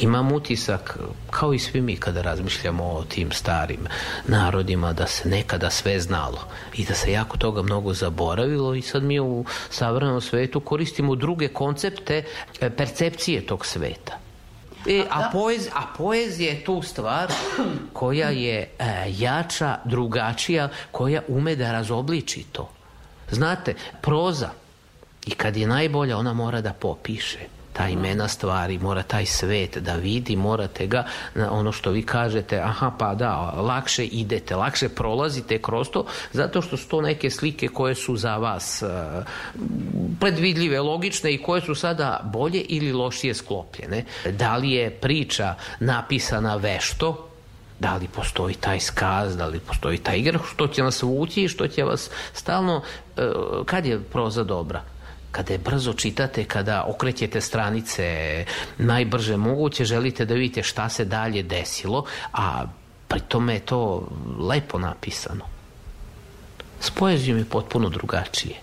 imam utisak, kao i svi mi kada razmišljamo o tim starim narodima, da se nekada sve znalo i da se jako toga mnogo zaboravilo i sad mi u savremenom svetu koristimo druge koncepte e, percepcije tog sveta. E, a, poez, a poezija je tu stvar koja je e, jača, drugačija, koja ume da razobliči to. Znate, proza, i kad je najbolja, ona mora da popiše ta imena stvari, mora taj svet da vidi, morate ga, ono što vi kažete, aha pa da, lakše idete, lakše prolazite kroz to, zato što su to neke slike koje su za vas uh, predvidljive, logične i koje su sada bolje ili lošije sklopljene. Da li je priča napisana vešto, da li postoji taj skaz, da li postoji taj igra, što će nas vući i što će vas stalno, uh, kad je proza dobra? Kada je brzo čitate, kada okrećete stranice najbrže moguće, želite da vidite šta se dalje desilo, a pri tome je to lepo napisano. S poezijom je potpuno drugačije.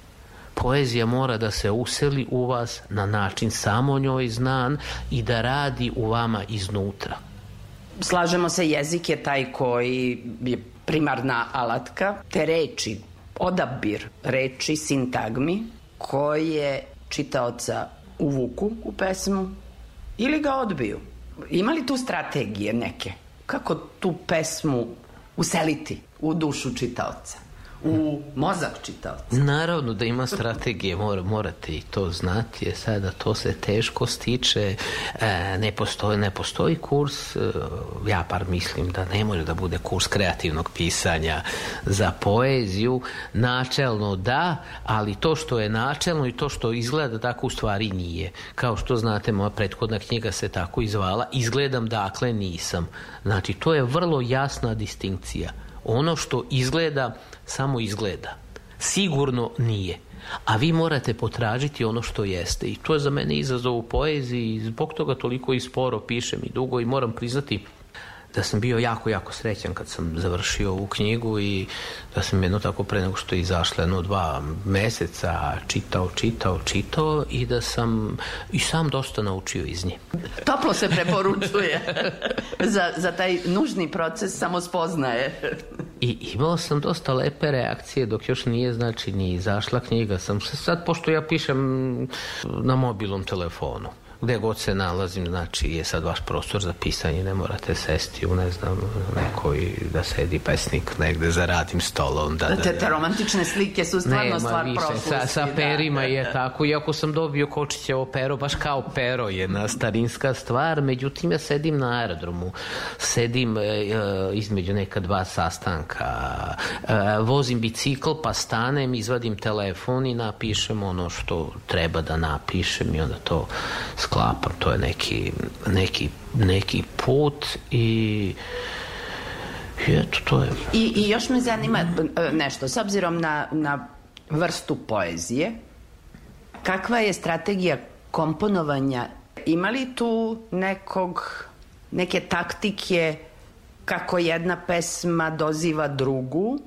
Poezija mora da se useli u vas na način samo njoj znan i da radi u vama iznutra. Slažemo se, jezik je taj koji je primarna alatka, te reči, odabir reči, sintagmi, koje čitaoca uvuku u pesmu ili ga odbiju. Ima li tu strategije neke? Kako tu pesmu useliti u dušu čitaoca? U mozak čitavca. Naravno da ima strategije, mora, morate i to znati, je sada to se teško stiče, e, ne, postoji, ne postoji kurs, e, ja par mislim da ne može da bude kurs kreativnog pisanja za poeziju, načelno da, ali to što je načelno i to što izgleda tako u stvari nije. Kao što znate, moja prethodna knjiga se tako izvala, izgledam dakle nisam. Znači, to je vrlo jasna distinkcija. Ono što izgleda samo izgleda. Sigurno nije. A vi morate potražiti ono što jeste. I to je za mene izazov u poeziji. Zbog toga toliko i sporo pišem i dugo i moram priznati da sam bio jako, jako srećan kad sam završio ovu knjigu i da sam jedno tako pre nego što je izašla jedno dva meseca čitao, čitao, čitao i da sam i sam dosta naučio iz nje. Toplo se preporučuje za, za taj nužni proces samospoznaje. I imao sam dosta lepe reakcije dok još nije znači ni izašla knjiga. Sam se sad, pošto ja pišem na mobilnom telefonu, gde god se nalazim, znači je sad vaš prostor za pisanje, ne morate sesti u, ne znam, nekoj, da sedi pesnik negde za radim stolom. Da, da, te, te romantične slike su stvarno Nema stvar više, prošlosti. sa, sa perima da. je tako, iako sam dobio Kočićevo pero, baš kao pero, jedna starinska stvar, međutim ja sedim na aerodromu, sedim e, između neka dva sastanka, e, vozim bicikl, pa stanem, izvadim telefon i napišem ono što treba da napišem i onda to sklapam, to je neki, neki, neki put i i eto, to je. I, I još me zanima e, nešto, s obzirom na, na vrstu poezije, kakva je strategija komponovanja? Ima li tu nekog, neke taktike kako jedna pesma doziva drugu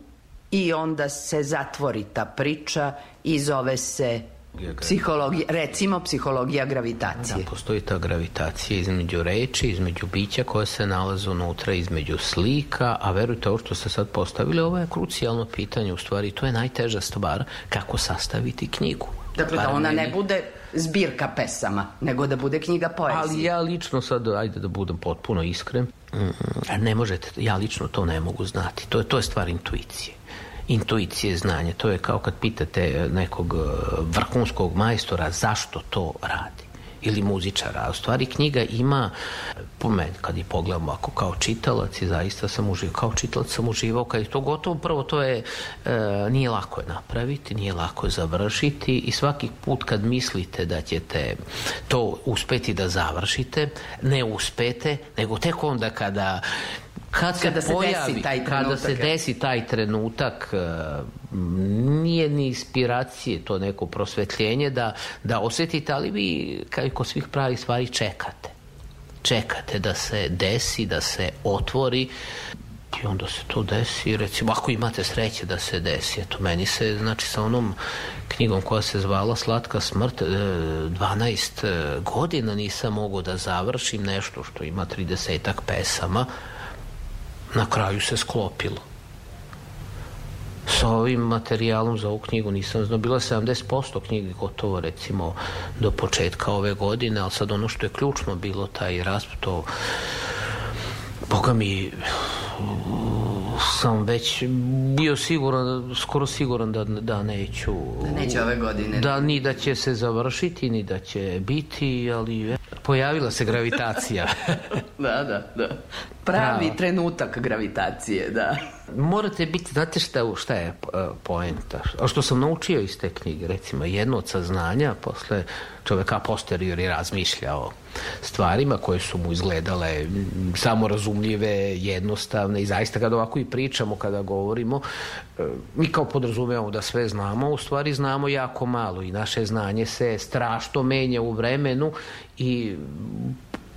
i onda se zatvori ta priča i zove se Psihologija, recimo psihologija gravitacije. Da, postoji ta gravitacija između reči, između bića koje se nalaze unutra, između slika, a verujte ovo što ste sad postavili, ovo je krucijalno pitanje, u stvari to je najteža stvar kako sastaviti knjigu. Dakle, da ona ne bude zbirka pesama, nego da bude knjiga poezije. Ali ja lično sad, ajde da budem potpuno iskren, mm, ne možete, ja lično to ne mogu znati. To je, to je stvar intuicije intuicije znanja. To je kao kad pitate nekog e, vrhunskog majstora zašto to radi. ili muzičara. A u stvari knjiga ima, po meni, kad je pogledam ako kao čitalac i zaista sam uživao, kao čitalac sam uživao, kad je to gotovo, prvo to je, e, nije lako je napraviti, nije lako je završiti i svaki put kad mislite da ćete to uspeti da završite, ne uspete, nego tek onda kada kad se Kada se pojavi, desi taj kada trenutak, se je. desi taj trenutak e, nije ni inspiracije to neko prosvetljenje da, da osjetite, ali vi kao svih pravih stvari čekate. Čekate da se desi, da se otvori i onda se to desi, recimo ako imate sreće da se desi, eto meni se znači sa onom knjigom koja se zvala Slatka smrt, e, 12 godina nisam mogao da završim nešto što ima 30 pesama, na kraju se sklopilo. Sa ovim materijalom za ovu knjigu nisam znao. Bilo je 70% knjige gotovo recimo do početka ove godine, ali sad ono što je ključno bilo taj rasp, to Boga mi sam već bio siguran, skoro siguran da, da neću Da neće ove godine. da ni da će se završiti ni da će biti ali e, pojavila se gravitacija <laughs> Da, da, da. Pravi Prava. trenutak gravitacije, da. Morate biti, znate šta, šta je e, poenta? A što sam naučio iz te knjige, recimo, jedno od saznanja, posle čoveka posteriori razmišlja o stvarima koje su mu izgledale samorazumljive, jednostavne i zaista kada ovako i pričamo, kada govorimo, e, mi kao podrazumevamo da sve znamo, u stvari znamo jako malo i naše znanje se strašno menja u vremenu i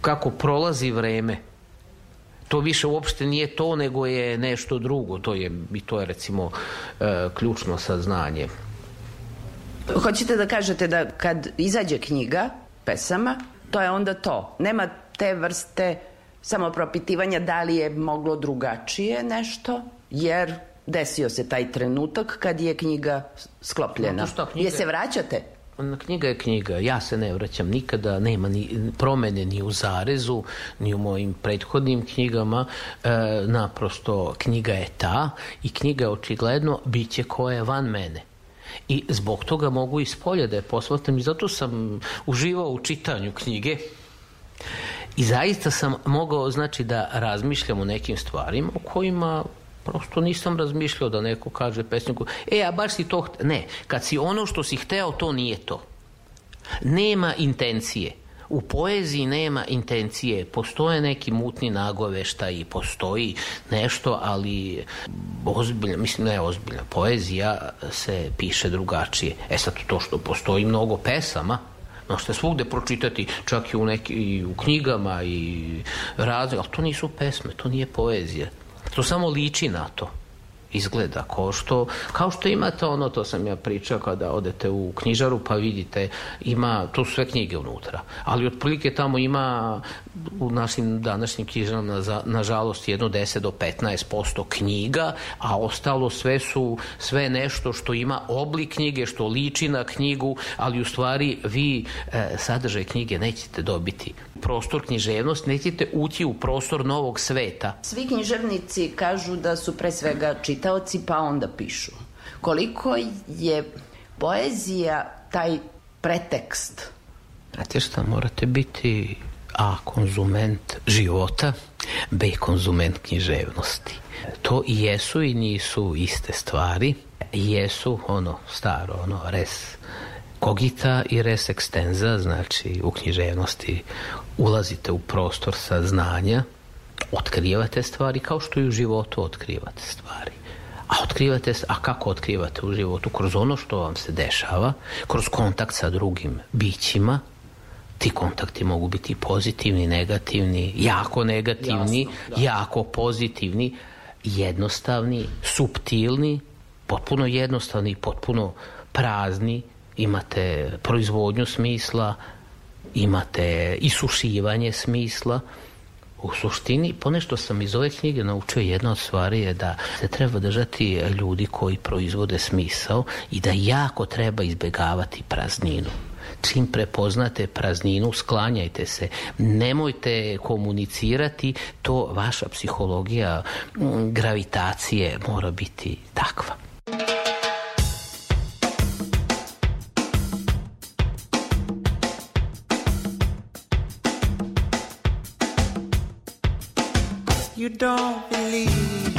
kako prolazi vreme, to više uopšte nije to, nego je nešto drugo. To je, I to je recimo e, ključno saznanje. Hoćete da kažete da kad izađe knjiga pesama, to je onda to. Nema te vrste samopropitivanja da li je moglo drugačije nešto, jer desio se taj trenutak kad je knjiga sklopljena. Znate šta, Je se vraćate? Knjiga je knjiga. Ja se ne vraćam nikada, nema ni promene ni u zarezu, ni u mojim prethodnim knjigama. E, naprosto, knjiga je ta i knjiga je očigledno biće koje je van mene. I zbog toga mogu iz polja da je posmatram i zato sam uživao u čitanju knjige I zaista sam mogao, znači, da razmišljam o nekim stvarima o kojima prosto nisam razmišljao da neko kaže pesniku, e, a baš si to... ht-" Ne, kad si ono što si hteo, to nije to. Nema intencije. U poeziji nema intencije. Postoje neki mutni nagovešta i postoji nešto, ali ozbiljno, mislim ne ozbiljno, poezija se piše drugačije. E sad to što postoji mnogo pesama, Možete svugde pročitati, čak i u, neki, i u knjigama i razne, ali to nisu pesme, to nije poezija. To samo liči na to izgleda kao što, kao što imate ono, to sam ja pričao kada odete u knjižaru pa vidite, ima, to su sve knjige unutra, ali otprilike tamo ima u našim današnjim knjižarama na, nažalost jedno 10 do 15% knjiga, a ostalo sve su sve nešto što ima oblik knjige, što liči na knjigu, ali u stvari vi e, sadržaj knjige nećete dobiti. Prostor književnost, nećete ući u prostor novog sveta. Svi književnici kažu da su pre svega čitaoci pa onda pišu. Koliko je poezija taj pretekst? Znate šta, morate biti A. Konzument života, B. Konzument književnosti. To i jesu i nisu iste stvari. Jesu ono staro, ono res kogita i res extenza, znači u književnosti ulazite u prostor saznanja, otkrivate stvari kao što i u životu otkrivate stvari. A otkrivate, a kako otkrivate u životu? Kroz ono što vam se dešava, kroz kontakt sa drugim bićima, ti kontakti mogu biti pozitivni, negativni, jako negativni, Jasno, jako pozitivni, jednostavni, subtilni, potpuno jednostavni, potpuno prazni, imate proizvodnju smisla, imate isušivanje smisla, U suštini, ponešto sam iz ove knjige naučio jedna od stvari je da se treba držati ljudi koji proizvode smisao i da jako treba izbegavati prazninu. Čim prepoznate prazninu, sklanjajte se. Nemojte komunicirati, to vaša psihologija gravitacije mora biti takva. you don't believe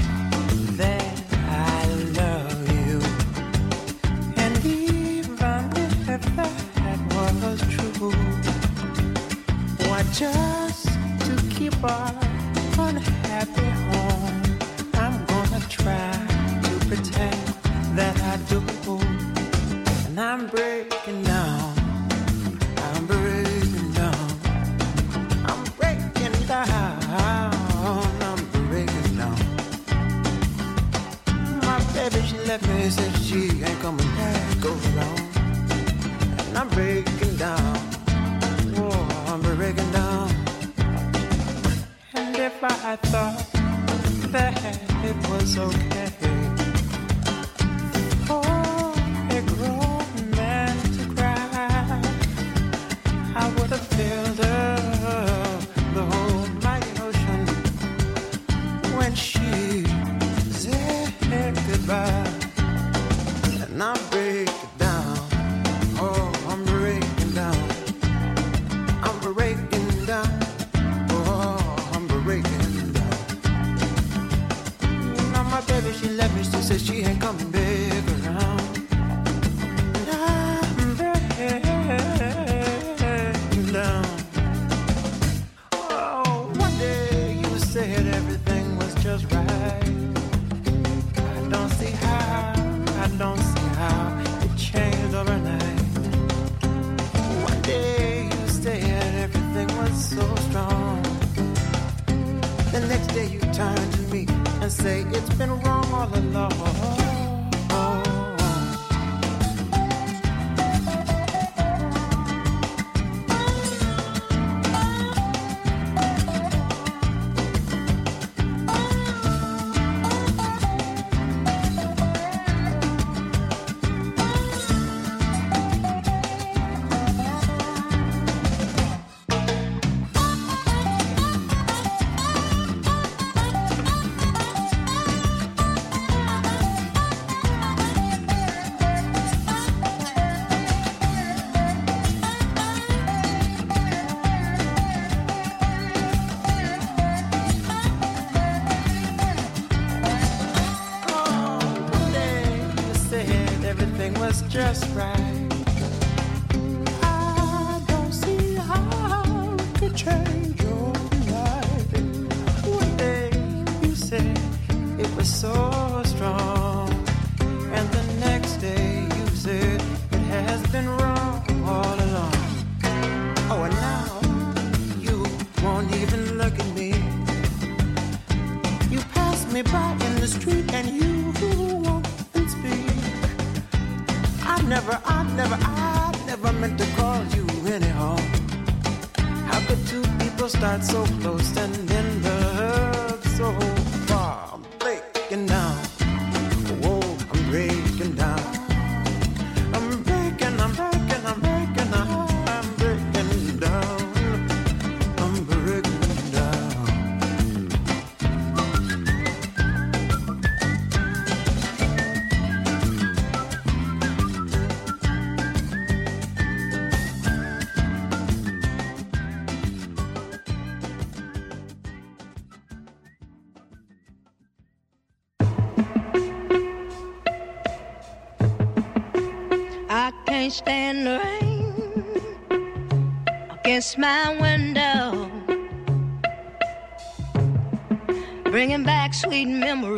that I love you. And even if that was true, why just to keep our unhappy home, I'm gonna try to pretend that I do, and I'm brave. that said she ain't coming back around. And I'm breaking down. Oh, I'm breaking down. And if I thought that it was okay. my window, bringing back sweet memories.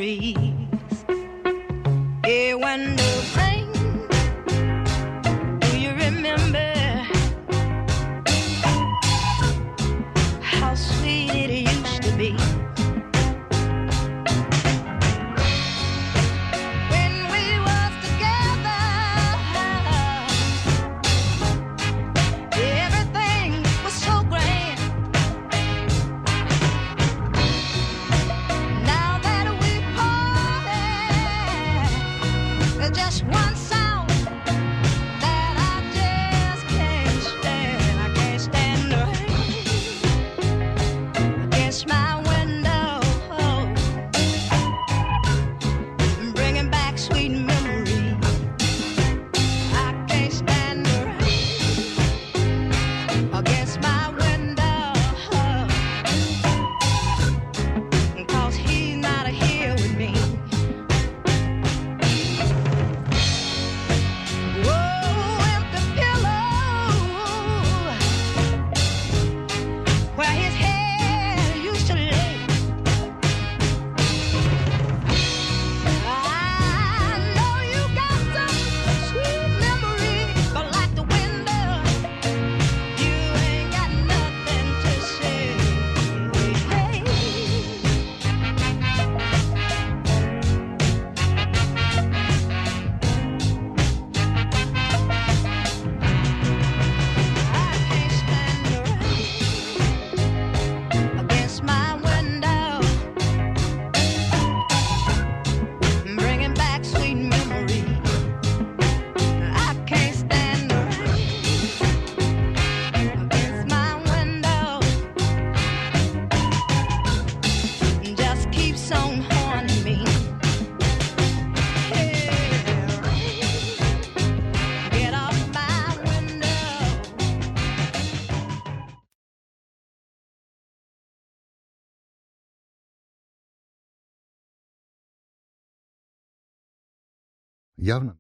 Javna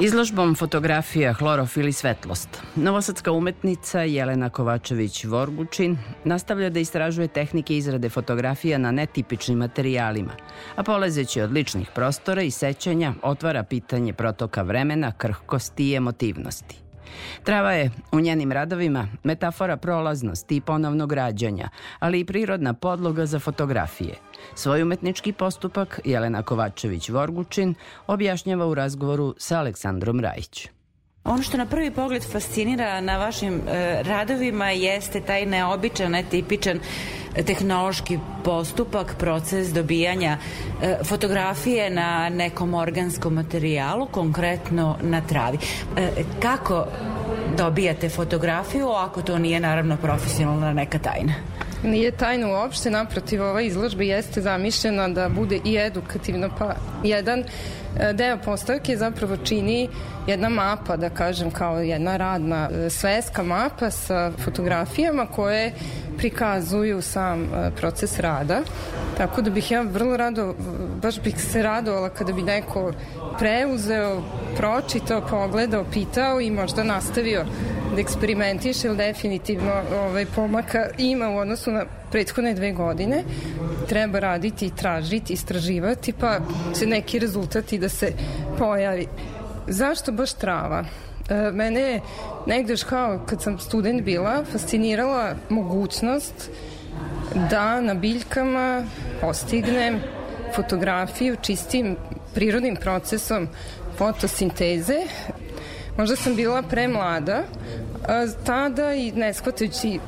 Izložbom fotografija Hlorofil i svetlost. Novosadska umetnica Jelena Kovačević-Vorgučin nastavlja da istražuje tehnike izrade fotografija na netipičnim materijalima, a polazeći od ličnih prostora i sećanja otvara pitanje protoka vremena, krhkosti i emotivnosti. Trava je u njenim radovima metafora prolaznosti i ponovnog rađanja, ali i prirodna podloga za fotografije. Svoj umetnički postupak Jelena Kovačević-Vorgučin objašnjava u razgovoru sa Aleksandrom Rajić. Ono što na prvi pogled fascinira na vašim e, radovima jeste taj neobičan, netipičan tehnološki postupak, proces dobijanja e, fotografije na nekom organskom materijalu, konkretno na travi. E, kako dobijate fotografiju ako to nije naravno profesionalna neka tajna? Nije tajna uopšte, naprotiv ova izložba jeste zamišljena da bude i edukativna, pa jedan e, deo postavke zapravo čini jedna mapa, da kažem, kao jedna radna e, sveska mapa sa fotografijama koje prikazuju sam e, proces rada. Tako da bih ja vrlo rado, baš bih se radovala kada bi neko preuzeo, pročitao, pogledao, pitao i možda nastavio da eksperimentiše, ili definitivno ovaj, pomaka ima u odnosu na prethodne dve godine. Treba raditi, tražiti, istraživati, pa će neki rezultati da se pojavi. Zašto baš trava? E, mene je negde još kao kad sam student bila fascinirala mogućnost da na biljkama postignem fotografiju čistim prirodnim procesom fotosinteze. Možda sam bila premlada tada i ne shvatajući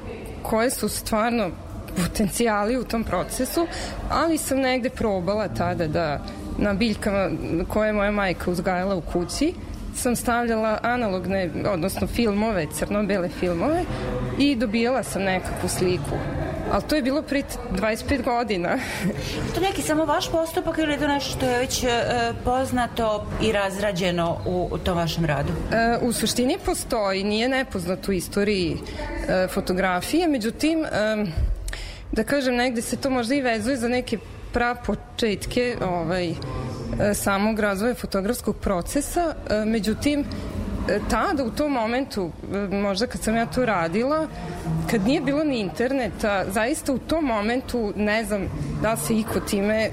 koje su stvarno potencijali u tom procesu, ali sam negde probala tada da na biljkama koje je moja majka uzgajala u kući sam stavljala analogne, odnosno filmove, crno-bele filmove i dobijala sam nekakvu sliku. Ali to je bilo pre 25 godina. to neki samo vaš postupak ili je to nešto što je već e, poznato i razrađeno u, u tom vašem radu? E, u suštini postoji, nije nepoznato u istoriji e, fotografije, međutim, e, da kažem, negde se to možda i vezuje za neke prapočetke ovaj, E, samog razvoja fotografskog procesa, e, međutim, tada u tom momentu, možda kad sam ja to radila, kad nije bilo ni interneta, zaista u tom momentu ne znam da se iko time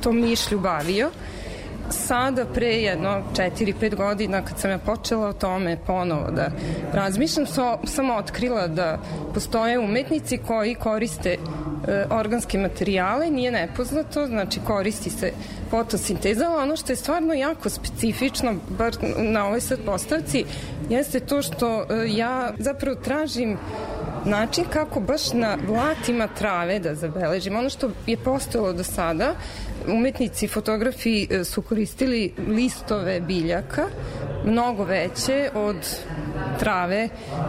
to mišlju bavio. Sada, pre jedno 4-5 godina, kad sam ja počela o tome ponovo da razmišljam, so, sam otkrila da postoje umetnici koji koriste e, organske materijale, nije nepoznato, znači koristi se fotosinteza, ono što je stvarno jako specifično, bar na ovoj sad postavci, jeste to što e, ja zapravo tražim način kako baš na vlatima trave da zabeležim. Ono što je postojalo do sada, umetnici, fotografi e, su koristili listove biljaka, mnogo veće od trave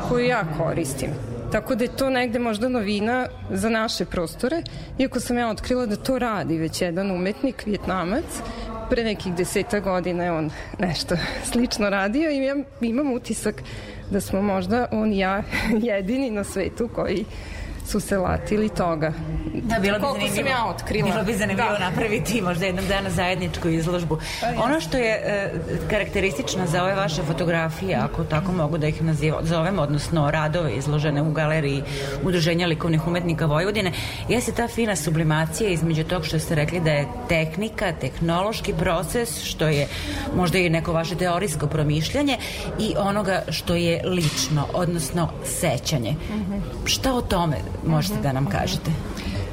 koju ja koristim. Tako da je to negde možda novina za naše prostore, iako sam ja otkrila da to radi već jedan umetnik, vjetnamac, pre nekih deseta godina je on nešto <laughs> slično radio i ja imam utisak da smo možda on i ja <laughs> jedini na svetu koji su se latili toga. Da, bilo bi Koliko zanimljivo. sam ja otkrila. Bilo bi zanimljivo Da. napraviti možda jednog dana zajedničku izložbu. Ono što je e, karakteristično za ove vaše fotografije, ako tako mogu da ih naziva, zovem, odnosno radove izložene u galeriji Udruženja likovnih umetnika Vojvodine, jeste ta fina sublimacija između tog što ste rekli da je tehnika, tehnološki proces, što je možda i neko vaše teorijsko promišljanje i onoga što je lično, odnosno sećanje. Šta o tome možete da nam kažete?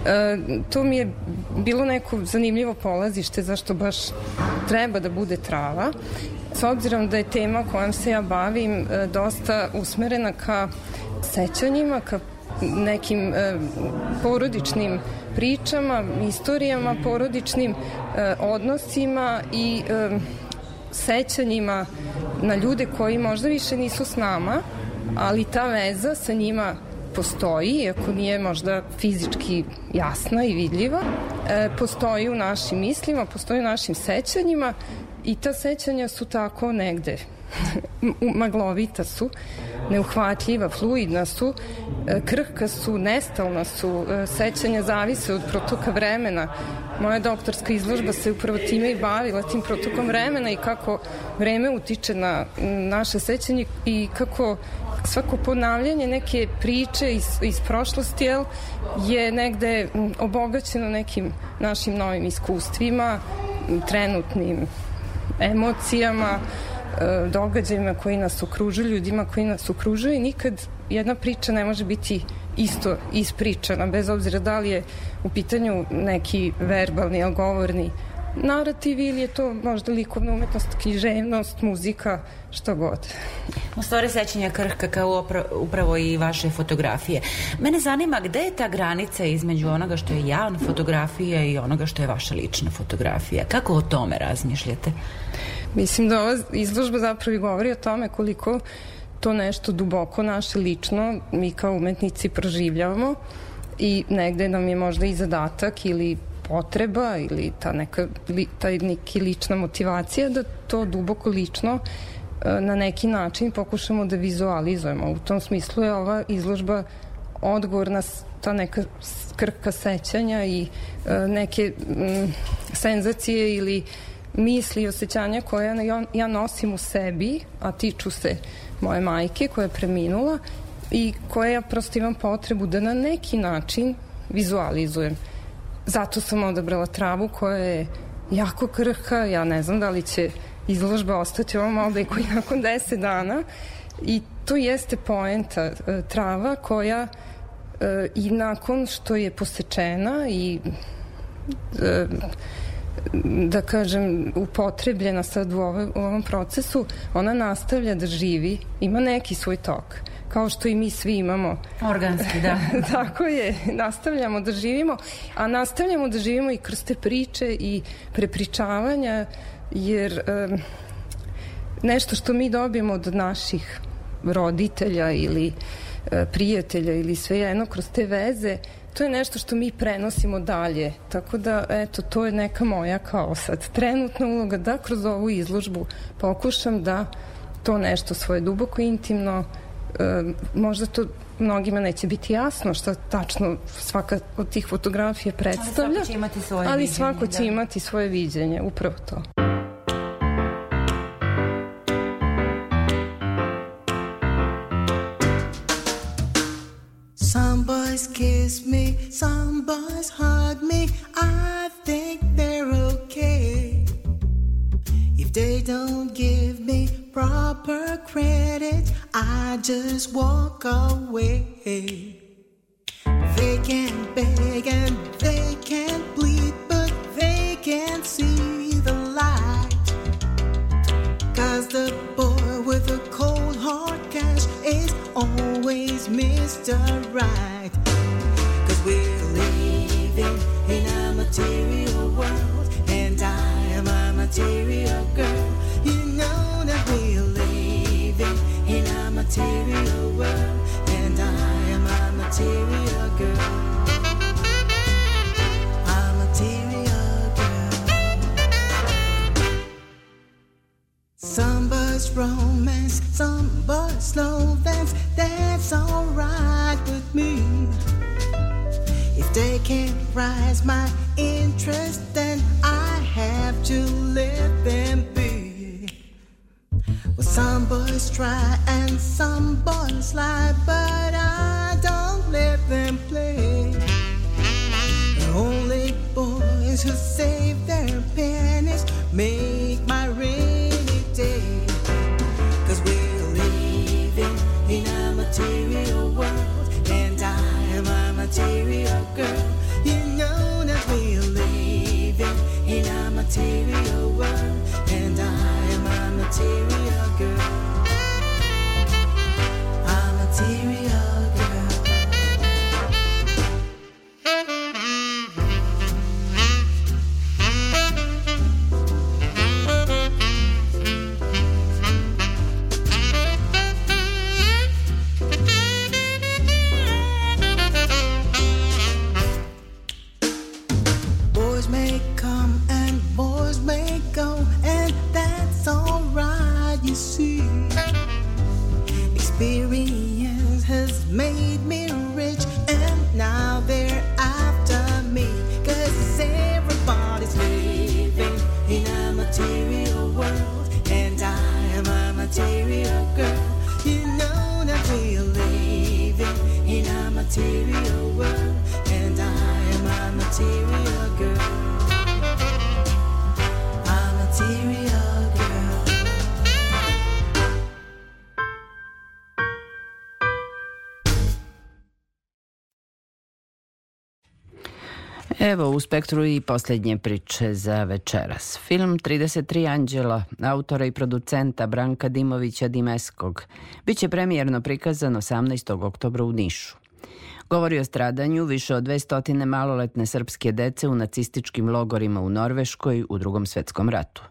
E, to mi je bilo neko zanimljivo polazište zašto baš treba da bude trava. S obzirom da je tema kojom se ja bavim e, dosta usmerena ka sećanjima, ka nekim e, porodičnim pričama, istorijama, porodičnim e, odnosima i e, sećanjima na ljude koji možda više nisu s nama, ali ta veza sa njima postoji, iako nije možda fizički jasna i vidljiva, e, postoji u našim mislima, postoji u našim sećanjima i ta sećanja su tako negde <laughs> maglovita su, neuhvatljiva, fluidna su, e, krhka su, nestalna su, e, sećanja zavise od protoka vremena. Moja doktorska izložba se upravo time i bavila, tim protokom vremena i kako vreme utiče na naše sećanje i kako svako ponavljanje neke priče iz, iz prošlosti jel, je negde obogaćeno nekim našim novim iskustvima, trenutnim emocijama, e, događajima koji nas okružuju, ljudima koji nas okružuju i nikad jedna priča ne može biti isto ispričana, bez obzira da li je u pitanju neki verbalni, govorni narativ ili je to možda likovna umetnost, književnost, muzika, što god. U stvari sećanja krhka kao upravo i vaše fotografije. Mene zanima gde je ta granica između onoga što je javna fotografija i onoga što je vaša lična fotografija. Kako o tome razmišljate? Mislim da ova izložba zapravo i govori o tome koliko to nešto duboko naše lično mi kao umetnici proživljavamo i negde nam je možda i zadatak ili potreba ili ta neka, li, taj neki lična motivacija da to duboko lično e, na neki način pokušamo da vizualizujemo. U tom smislu je ova izložba odgovor na ta neka krka sećanja i e, neke m, senzacije ili misli i osjećanja koje ja, ja nosim u sebi, a tiču se moje majke koja je preminula i koje ja prosto imam potrebu da na neki način vizualizujem. Zato sam odabrala travu koja je jako krhka, ja ne znam da li će izložba ostati ovom obliku i nakon 10 dana. I to jeste poenta e, trava koja e, i nakon što je posečena i e, da kažem upotrebljena sad u, ove, u ovom procesu ona nastavlja da živi ima neki svoj tok kao što i mi svi imamo. Organski, da. <laughs> Tako je, nastavljamo da živimo, a nastavljamo da živimo i kroz te priče i prepričavanja, jer um, nešto što mi dobijemo od naših roditelja ili uh, prijatelja ili sve jedno kroz te veze, to je nešto što mi prenosimo dalje. Tako da, eto, to je neka moja kao sad trenutna uloga da kroz ovu izložbu pokušam da to nešto svoje duboko intimno e, možda to mnogima neće biti jasno šta tačno svaka od tih fotografija predstavlja. Ali svako će imati svoje ali viđenje. svako će da. imati svoje viđenje, upravo to. Some boys kiss me, some boys hug me. I think they're okay. If they don't give me proper credit, I just walk away. They can beg and they can plead, but they can't see the light. Cause the boy with a cold hard cash is always Mr. Right. Cause we're living in a material world, and I am a material girl. Material world, and I am a material girl. A material girl. Some buzz romance, some buzz slow dance. That's alright with me. If they can't rise my interest, then I have to let them be. Some boys try and some boys lie, but I don't let them play. The only boys who save their pennies make material girl. see. Evo u spektru i posljednje priče za večeras. Film 33 anđela, autora i producenta Branka Dimovića Dimeskog, biće premijerno prikazan 18. oktobra u Nišu. Govori o stradanju više od 200 maloletne srpske dece u nacističkim logorima u Norveškoj u drugom svetskom ratu.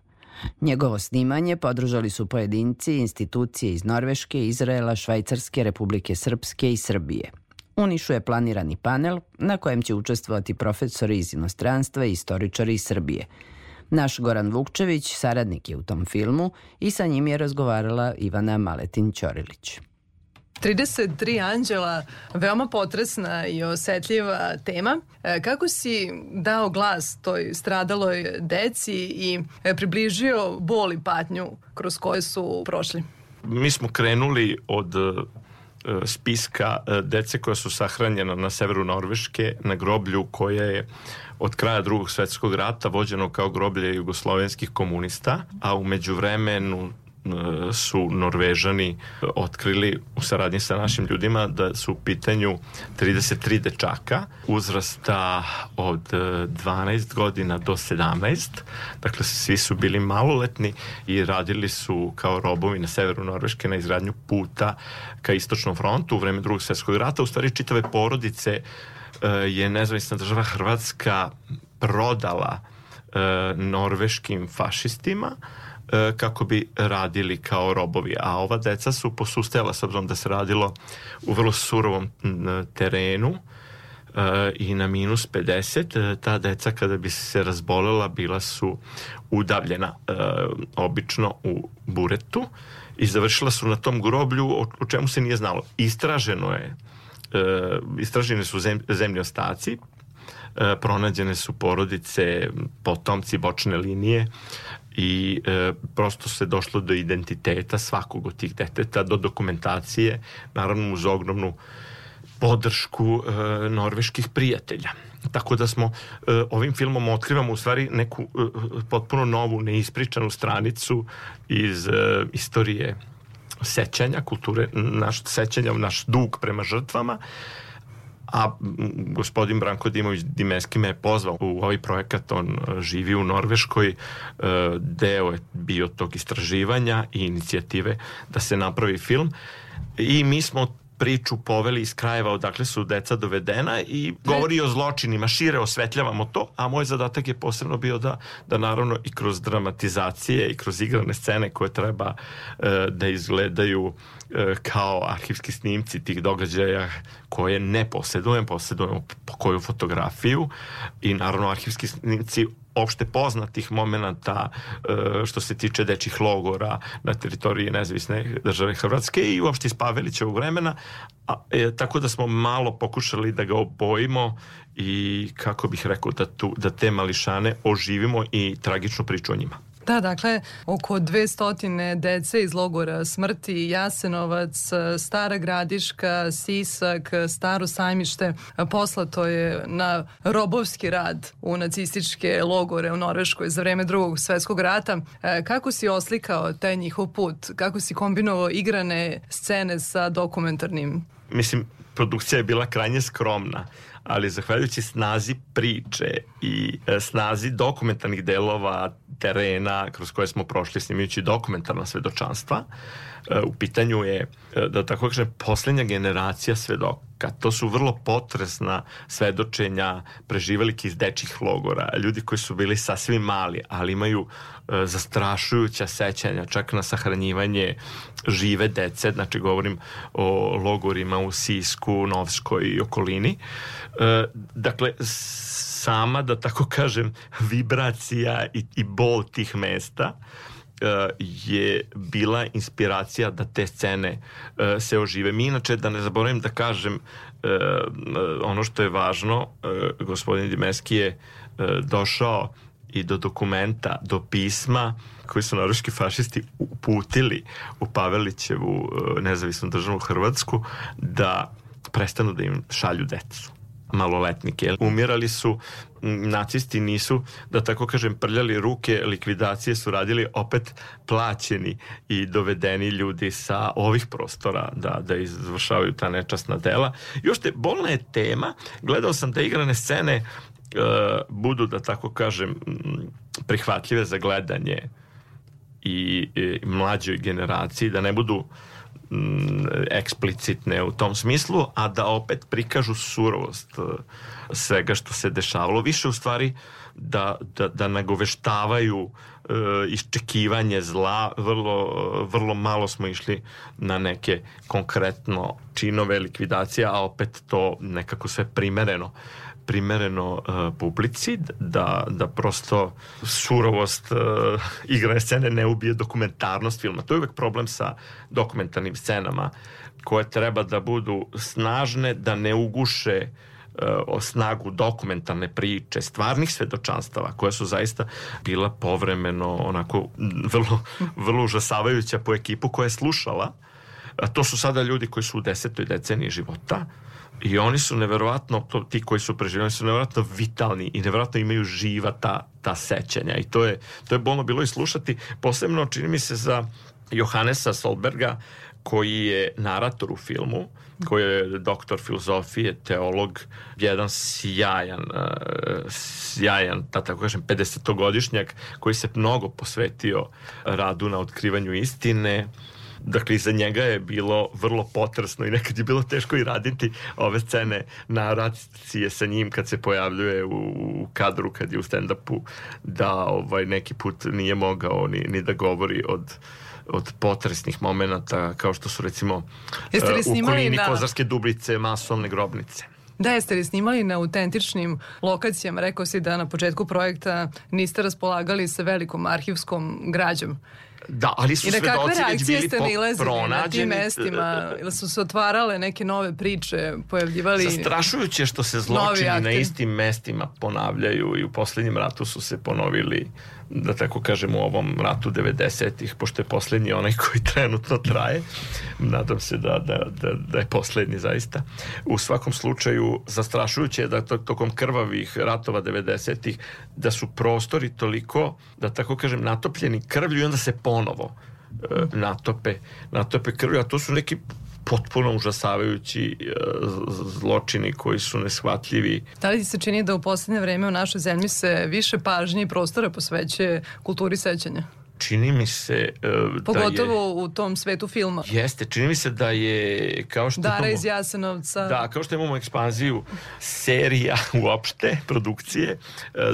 Njegovo snimanje podržali su pojedinci institucije iz Norveške, Izraela, Švajcarske, Republike Srpske i Srbije. U Nišu je planirani panel na kojem će učestvovati profesori iz inostranstva i istoričari iz Srbije. Naš Goran Vukčević saradnik je u tom filmu i sa njim je razgovarala Ivana Maletin-Ćorilić. 33 anđela, veoma potresna i osetljiva tema. E, Kako si dao glas toj stradaloj deci i e, približio bol i patnju kroz koje su prošli? Mi smo krenuli od spiska e, dece koja su sahranjena na severu Norveške na groblju koje je od kraja drugog svetskog rata vođeno kao groblje jugoslovenskih komunista, a umeđu vremenu e, su Norvežani otkrili u saradnji sa našim ljudima da su u pitanju 33 dečaka uzrasta od e, 12 godina do 17 dakle svi su bili maloletni i radili su kao robovi na severu Norveške na izgradnju puta ka istočnom frontu u vreme drugog svetskog rata. U stvari čitave porodice e, je nezavisna država Hrvatska prodala e, norveškim fašistima e, kako bi radili kao robovi. A ova deca su posustajala s obzirom da se radilo u vrlo surovom terenu e, i na minus 50. E, Ta deca kada bi se razbolela bila su udavljena e, obično u buretu i završila su na tom groblju o, čemu se nije znalo. Istraženo je e, istražene su zem, zemlje ostaci e, pronađene su porodice, potomci bočne linije i e, prosto se došlo do identiteta svakog od tih deteta, do dokumentacije, naravno uz ogromnu podršku e, norveških prijatelja. Tako da smo e, ovim filmom otkrivamo u stvari neku e, potpuno novu, neispričanu stranicu iz e, istorije sećanja, kulture, naš sećanja, naš dug prema žrtvama, a m, gospodin Branko Dimović Dimeski me je pozvao u ovaj projekat, on e, živi u Norveškoj, e, deo je bio tog istraživanja i inicijative da se napravi film. I mi smo priču poveli iz krajeva odakle su deca dovedena i govori o zločinima, šire osvetljavamo to, a moj zadatak je posebno bio da, da naravno i kroz dramatizacije i kroz igrane scene koje treba e, da izgledaju kao arhivski snimci tih događaja koje ne posjedujem, posjedujem po koju fotografiju i naravno arhivski snimci opšte poznatih momenata e, što se tiče dečih logora na teritoriji nezavisne države Hrvatske i uopšte iz Pavelićevog vremena a, e, tako da smo malo pokušali da ga obojimo i kako bih rekao da, tu, da te mališane oživimo i tragičnu priču o njima. Da, dakle, oko 200 dece iz logora smrti, Jasenovac, Stara Gradiška, Sisak, Staro sajmište, poslato je na robovski rad u nacističke logore u Norveškoj za vreme drugog svetskog rata. E, Kako si oslikao taj njihov put? Kako si kombinovao igrane scene sa dokumentarnim? Mislim, produkcija je bila krajnje skromna, ali zahvaljujući snazi priče i e, snazi dokumentarnih delova terena kroz koje smo prošli snimajući dokumentarna svedočanstva, e, u pitanju je, e, da tako kažem, poslednja generacija svedoka. To su vrlo potresna svedočenja preživelike iz dečih logora, ljudi koji su bili sasvim mali, ali imaju e, zastrašujuća sećanja, čak na sahranjivanje žive dece, znači govorim o logorima u Sisku, Novskoj i okolini. E, dakle, sama, da tako kažem, vibracija i, i bol tih mesta e, je bila inspiracija da te scene e, se ožive. Mi inače, da ne zaboravim da kažem, e, ono što je važno, gospodin Dimeski je došao i do dokumenta, do pisma koji su naruški fašisti uputili u Pavelićevu nezavisnu državu Hrvatsku da prestanu da im šalju decu maloletnike. Umirali su, nacisti nisu, da tako kažem, prljali ruke, likvidacije su radili opet plaćeni i dovedeni ljudi sa ovih prostora da, da izvršavaju ta nečasna dela. Još te, bolna je tema, gledao sam da igrane scene e, budu, da tako kažem, prihvatljive za gledanje i, i mlađoj generaciji, da ne budu eksplicitne u tom smislu, a da opet prikažu surovost e, svega što se dešavalo. Više u stvari da, da, da nagoveštavaju e, iščekivanje zla, vrlo, vrlo malo smo išli na neke konkretno činove likvidacija, a opet to nekako sve primereno primereno uh, publici da, da prosto surovost uh, igrane scene ne ubije dokumentarnost filma. To je uvek problem sa dokumentarnim scenama koje treba da budu snažne, da ne uguše uh, o snagu dokumentarne priče, stvarnih svedočanstava koje su zaista bila povremeno onako vrlo, vrlo užasavajuća po ekipu koja je slušala. A to su sada ljudi koji su u desetoj deceniji života I oni su neverovatno, to, ti koji su preživljeni su neverovatno vitalni i neverovatno imaju živa ta, ta sećanja. I to je, to je bolno bilo i slušati, posebno čini mi se za Johannesa Solberga koji je narator u filmu, koji je doktor filozofije, teolog, jedan sjajan, uh, sjajan, da tako kažem, 50-godišnjak koji se mnogo posvetio radu na otkrivanju istine, Dakle, iza njega je bilo vrlo potresno i nekad je bilo teško i raditi ove scene naracije sa njim kad se pojavljuje u, u kadru, kad je u stand-upu, da ovaj, neki put nije mogao ni, ni da govori od od potresnih momenata kao što su recimo Jeste li u snimali okolini na- Kozarske dubrice masovne grobnice. Da, jeste li snimali na autentičnim lokacijama? Rekao si da na početku projekta niste raspolagali sa velikom arhivskom građom. Da, ali su I na kakve svedoci već reakcije bili ste nilazili na tim pronađeni. mestima? Ili su se otvarale neke nove priče, pojavljivali... Zastrašujuće što se zločini na istim mestima ponavljaju i u poslednjem ratu su se ponovili da tako kažem u ovom ratu 90-ih, pošto je poslednji onaj koji <laughs> trenutno traje. Nadam se da, da, da, da je poslednji zaista. U svakom slučaju zastrašujuće je da to, tokom krvavih ratova 90-ih da su prostori toliko, da tako kažem, natopljeni krvlju i onda se ponovo e, natope, natope krvlju, a to su neki potpuno užasavajući e, zločini koji su neshvatljivi. Da li se čini da u poslednje vreme u našoj zemlji se više pažnje i prostora posvećuje kulturi sećanja? Čini mi se e, da je... Pogotovo u tom svetu filma. Jeste, čini mi se da je kao što Dara imamo, iz Jasenovca. Da, kao što imamo ekspanziju serija <laughs> uopšte, produkcije, e,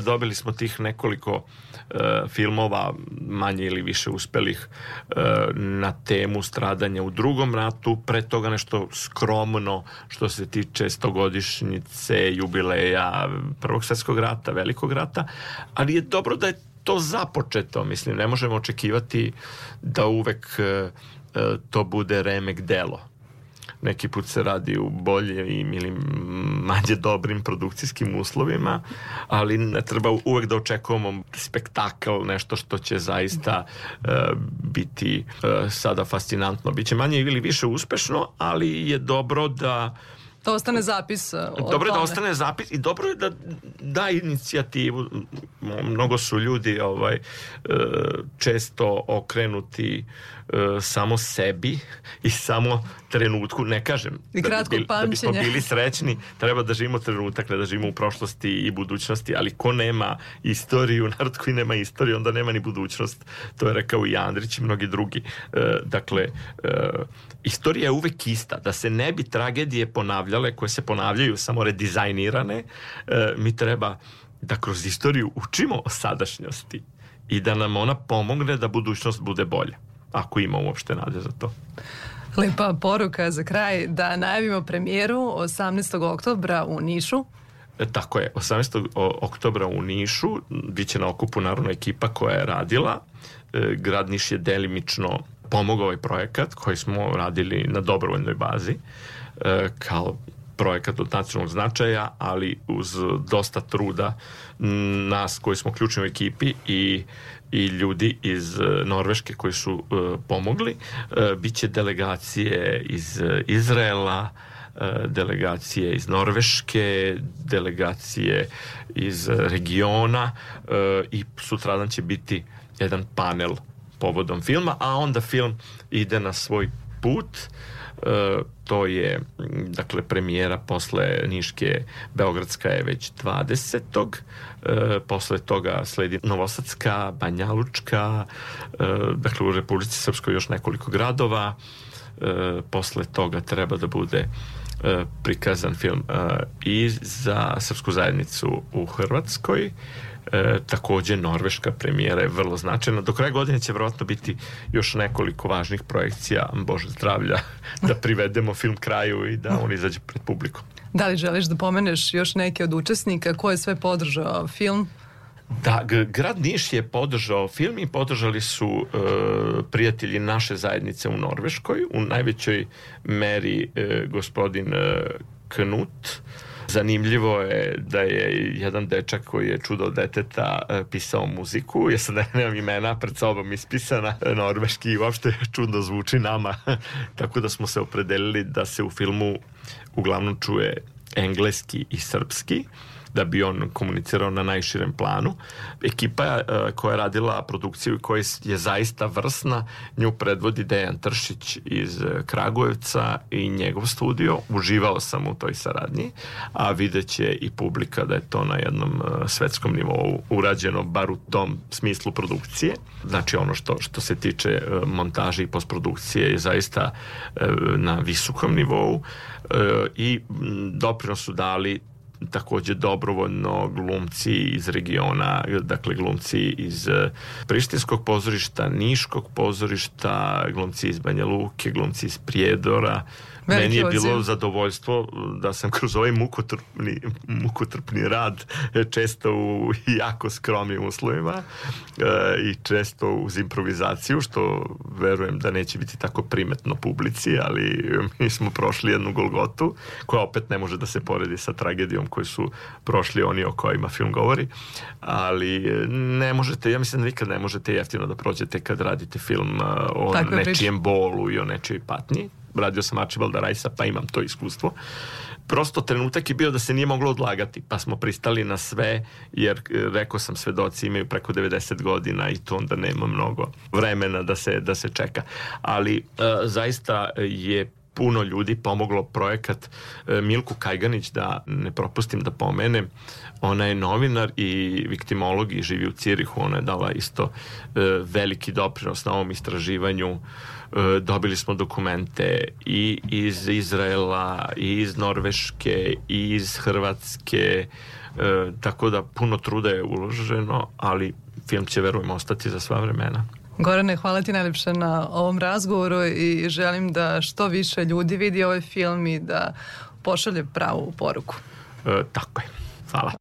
dobili smo tih nekoliko e, filmova manje ili više uspelih e, na temu stradanja u drugom ratu, pre toga nešto skromno što se tiče stogodišnjice, jubileja Prvog svetskog rata, Velikog rata, ali je dobro da je to započeto, mislim, ne možemo očekivati da uvek e, e, to bude remek delo neki put se radi u boljim ili manje dobrim produkcijskim uslovima, ali ne treba uvek da očekujemo spektakl, nešto što će zaista e, biti e, sada fascinantno. Biće manje ili više uspešno, ali je dobro da Da ostane zapis o dobro je da ostane zapis i dobro je da da inicijativu. Mnogo su ljudi ovaj e, često okrenuti e, samo sebi i samo trenutku ne kažem I kratko da, bi, da bismo bili srećni treba da živimo trenutak ne da živimo u prošlosti i budućnosti ali ko nema istoriju <laughs> narod koji nema istoriju onda nema ni budućnost. To je rekao i Andrić i mnogi drugi. E, dakle e, istorija je uvek ista. Da se ne bi tragedije ponavljale koje se ponavljaju samo redizajnirane e, mi treba da kroz istoriju učimo o sadašnjosti i da nam ona pomogne da budućnost bude bolja ako ima uopšte nade za to. Lepa poruka za kraj da najavimo premijeru 18. oktobra u Nišu. E, tako je, 18. o- oktobra u Nišu biće na okupu naravno ekipa koja je radila. E, grad Niš je delimično pomogao ovaj projekat koji smo radili na dobrovoljnoj bazi e, kao projekat od nacionalnog značaja, ali uz dosta truda nas koji smo ključni u ekipi i i ljudi iz e, Norveške koji su e, pomogli. E, biće delegacije iz Izraela, delegacije iz Norveške, delegacije iz regiona i sutradan će biti jedan panel povodom filma, a onda film ide na svoj put. E, to je m, dakle premijera posle Niške Beogradska je već 20. E, posle toga sledi Novosadska, Banjalučka, e, dakle u Republici Srpskoj još nekoliko gradova. E, posle toga treba da bude e, prikazan film e, i za srpsku zajednicu u Hrvatskoj E, takođe norveška premijera je vrlo značajna. Do kraja godine će verovatno biti još nekoliko važnih projekcija, Bože zdravlja, <laughs> da privedemo film kraju i da on izađe pred publikom. Da li želiš da pomeneš još neke od učesnika ko je sve podržao film? Da, grad Niš je podržao film i podržali su e, prijatelji naše zajednice u Norveškoj, u najvećoj meri e, gospodin e, Knut. Zanimljivo je da je jedan dečak koji je čudo od deteta e, pisao muziku, ja sad ne, nemam imena pred sobom ispisana, e, norveški i uopšte čudno zvuči nama, <laughs> tako da smo se opredelili da se u filmu uglavnom čuje engleski i srpski da bi on komunicirao na najširem planu. Ekipa e, koja je radila produkciju i koja je zaista vrsna, nju predvodi Dejan Tršić iz e, Kragujevca i njegov studio. Uživao sam u toj saradnji, a videće i publika da je to na jednom e, svetskom nivou urađeno, bar u tom smislu produkcije. Znači ono što, što se tiče montaže i postprodukcije je zaista na visokom nivou i m, doprinos su dali takođe dobrovoljno glumci iz regiona, dakle glumci iz eh, Prištinskog pozorišta, Niškog pozorišta, glumci iz Banja Luke, glumci iz Prijedora. Veliki Meni je bilo odziv. zadovoljstvo da sam kroz ovaj mukotrpni, mukotrpni rad eh, često u jako skromnim uslovima eh, i često uz improvizaciju, što verujem da neće biti tako primetno publici, ali mi smo prošli jednu Golgotu, koja opet ne može da se poredi sa tragedijom koju su prošli oni o kojima film govori, ali eh, ne možete, ja mislim da nikad ne možete jeftino da prođete kad radite film eh, o Takve priče. nečijem bolu i o nečijoj patnji. Radio sam Archibalda Rajsa, pa imam to iskustvo. Prosto trenutak je bio da se nije moglo odlagati, pa smo pristali na sve, jer e, rekao sam svedoci imaju preko 90 godina i to onda nema mnogo vremena da se, da se čeka. Ali e, zaista je puno ljudi pomoglo projekat e, Milku Kajganić da ne propustim da pomenem ona je novinar i viktimolog i živi u Cirihu ona je dala isto e, veliki doprinos na ovom istraživanju dobili smo dokumente i iz Izraela i iz Norveške i iz Hrvatske e, tako da puno truda je uloženo ali film će verujem ostati za sva vremena. Gorane, hvala ti najlepše na ovom razgovoru i želim da što više ljudi vidi ovaj film i da pošalje pravu poruku. e, tako je. Hvala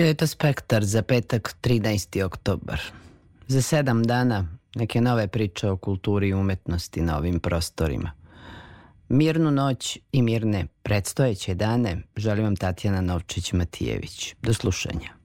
Bio je to spektar za petak 13. oktobar. Za sedam dana neke nove priče o kulturi i umetnosti na ovim prostorima. Mirnu noć i mirne predstojeće dane želim vam Tatjana Novčić-Matijević. Do slušanja.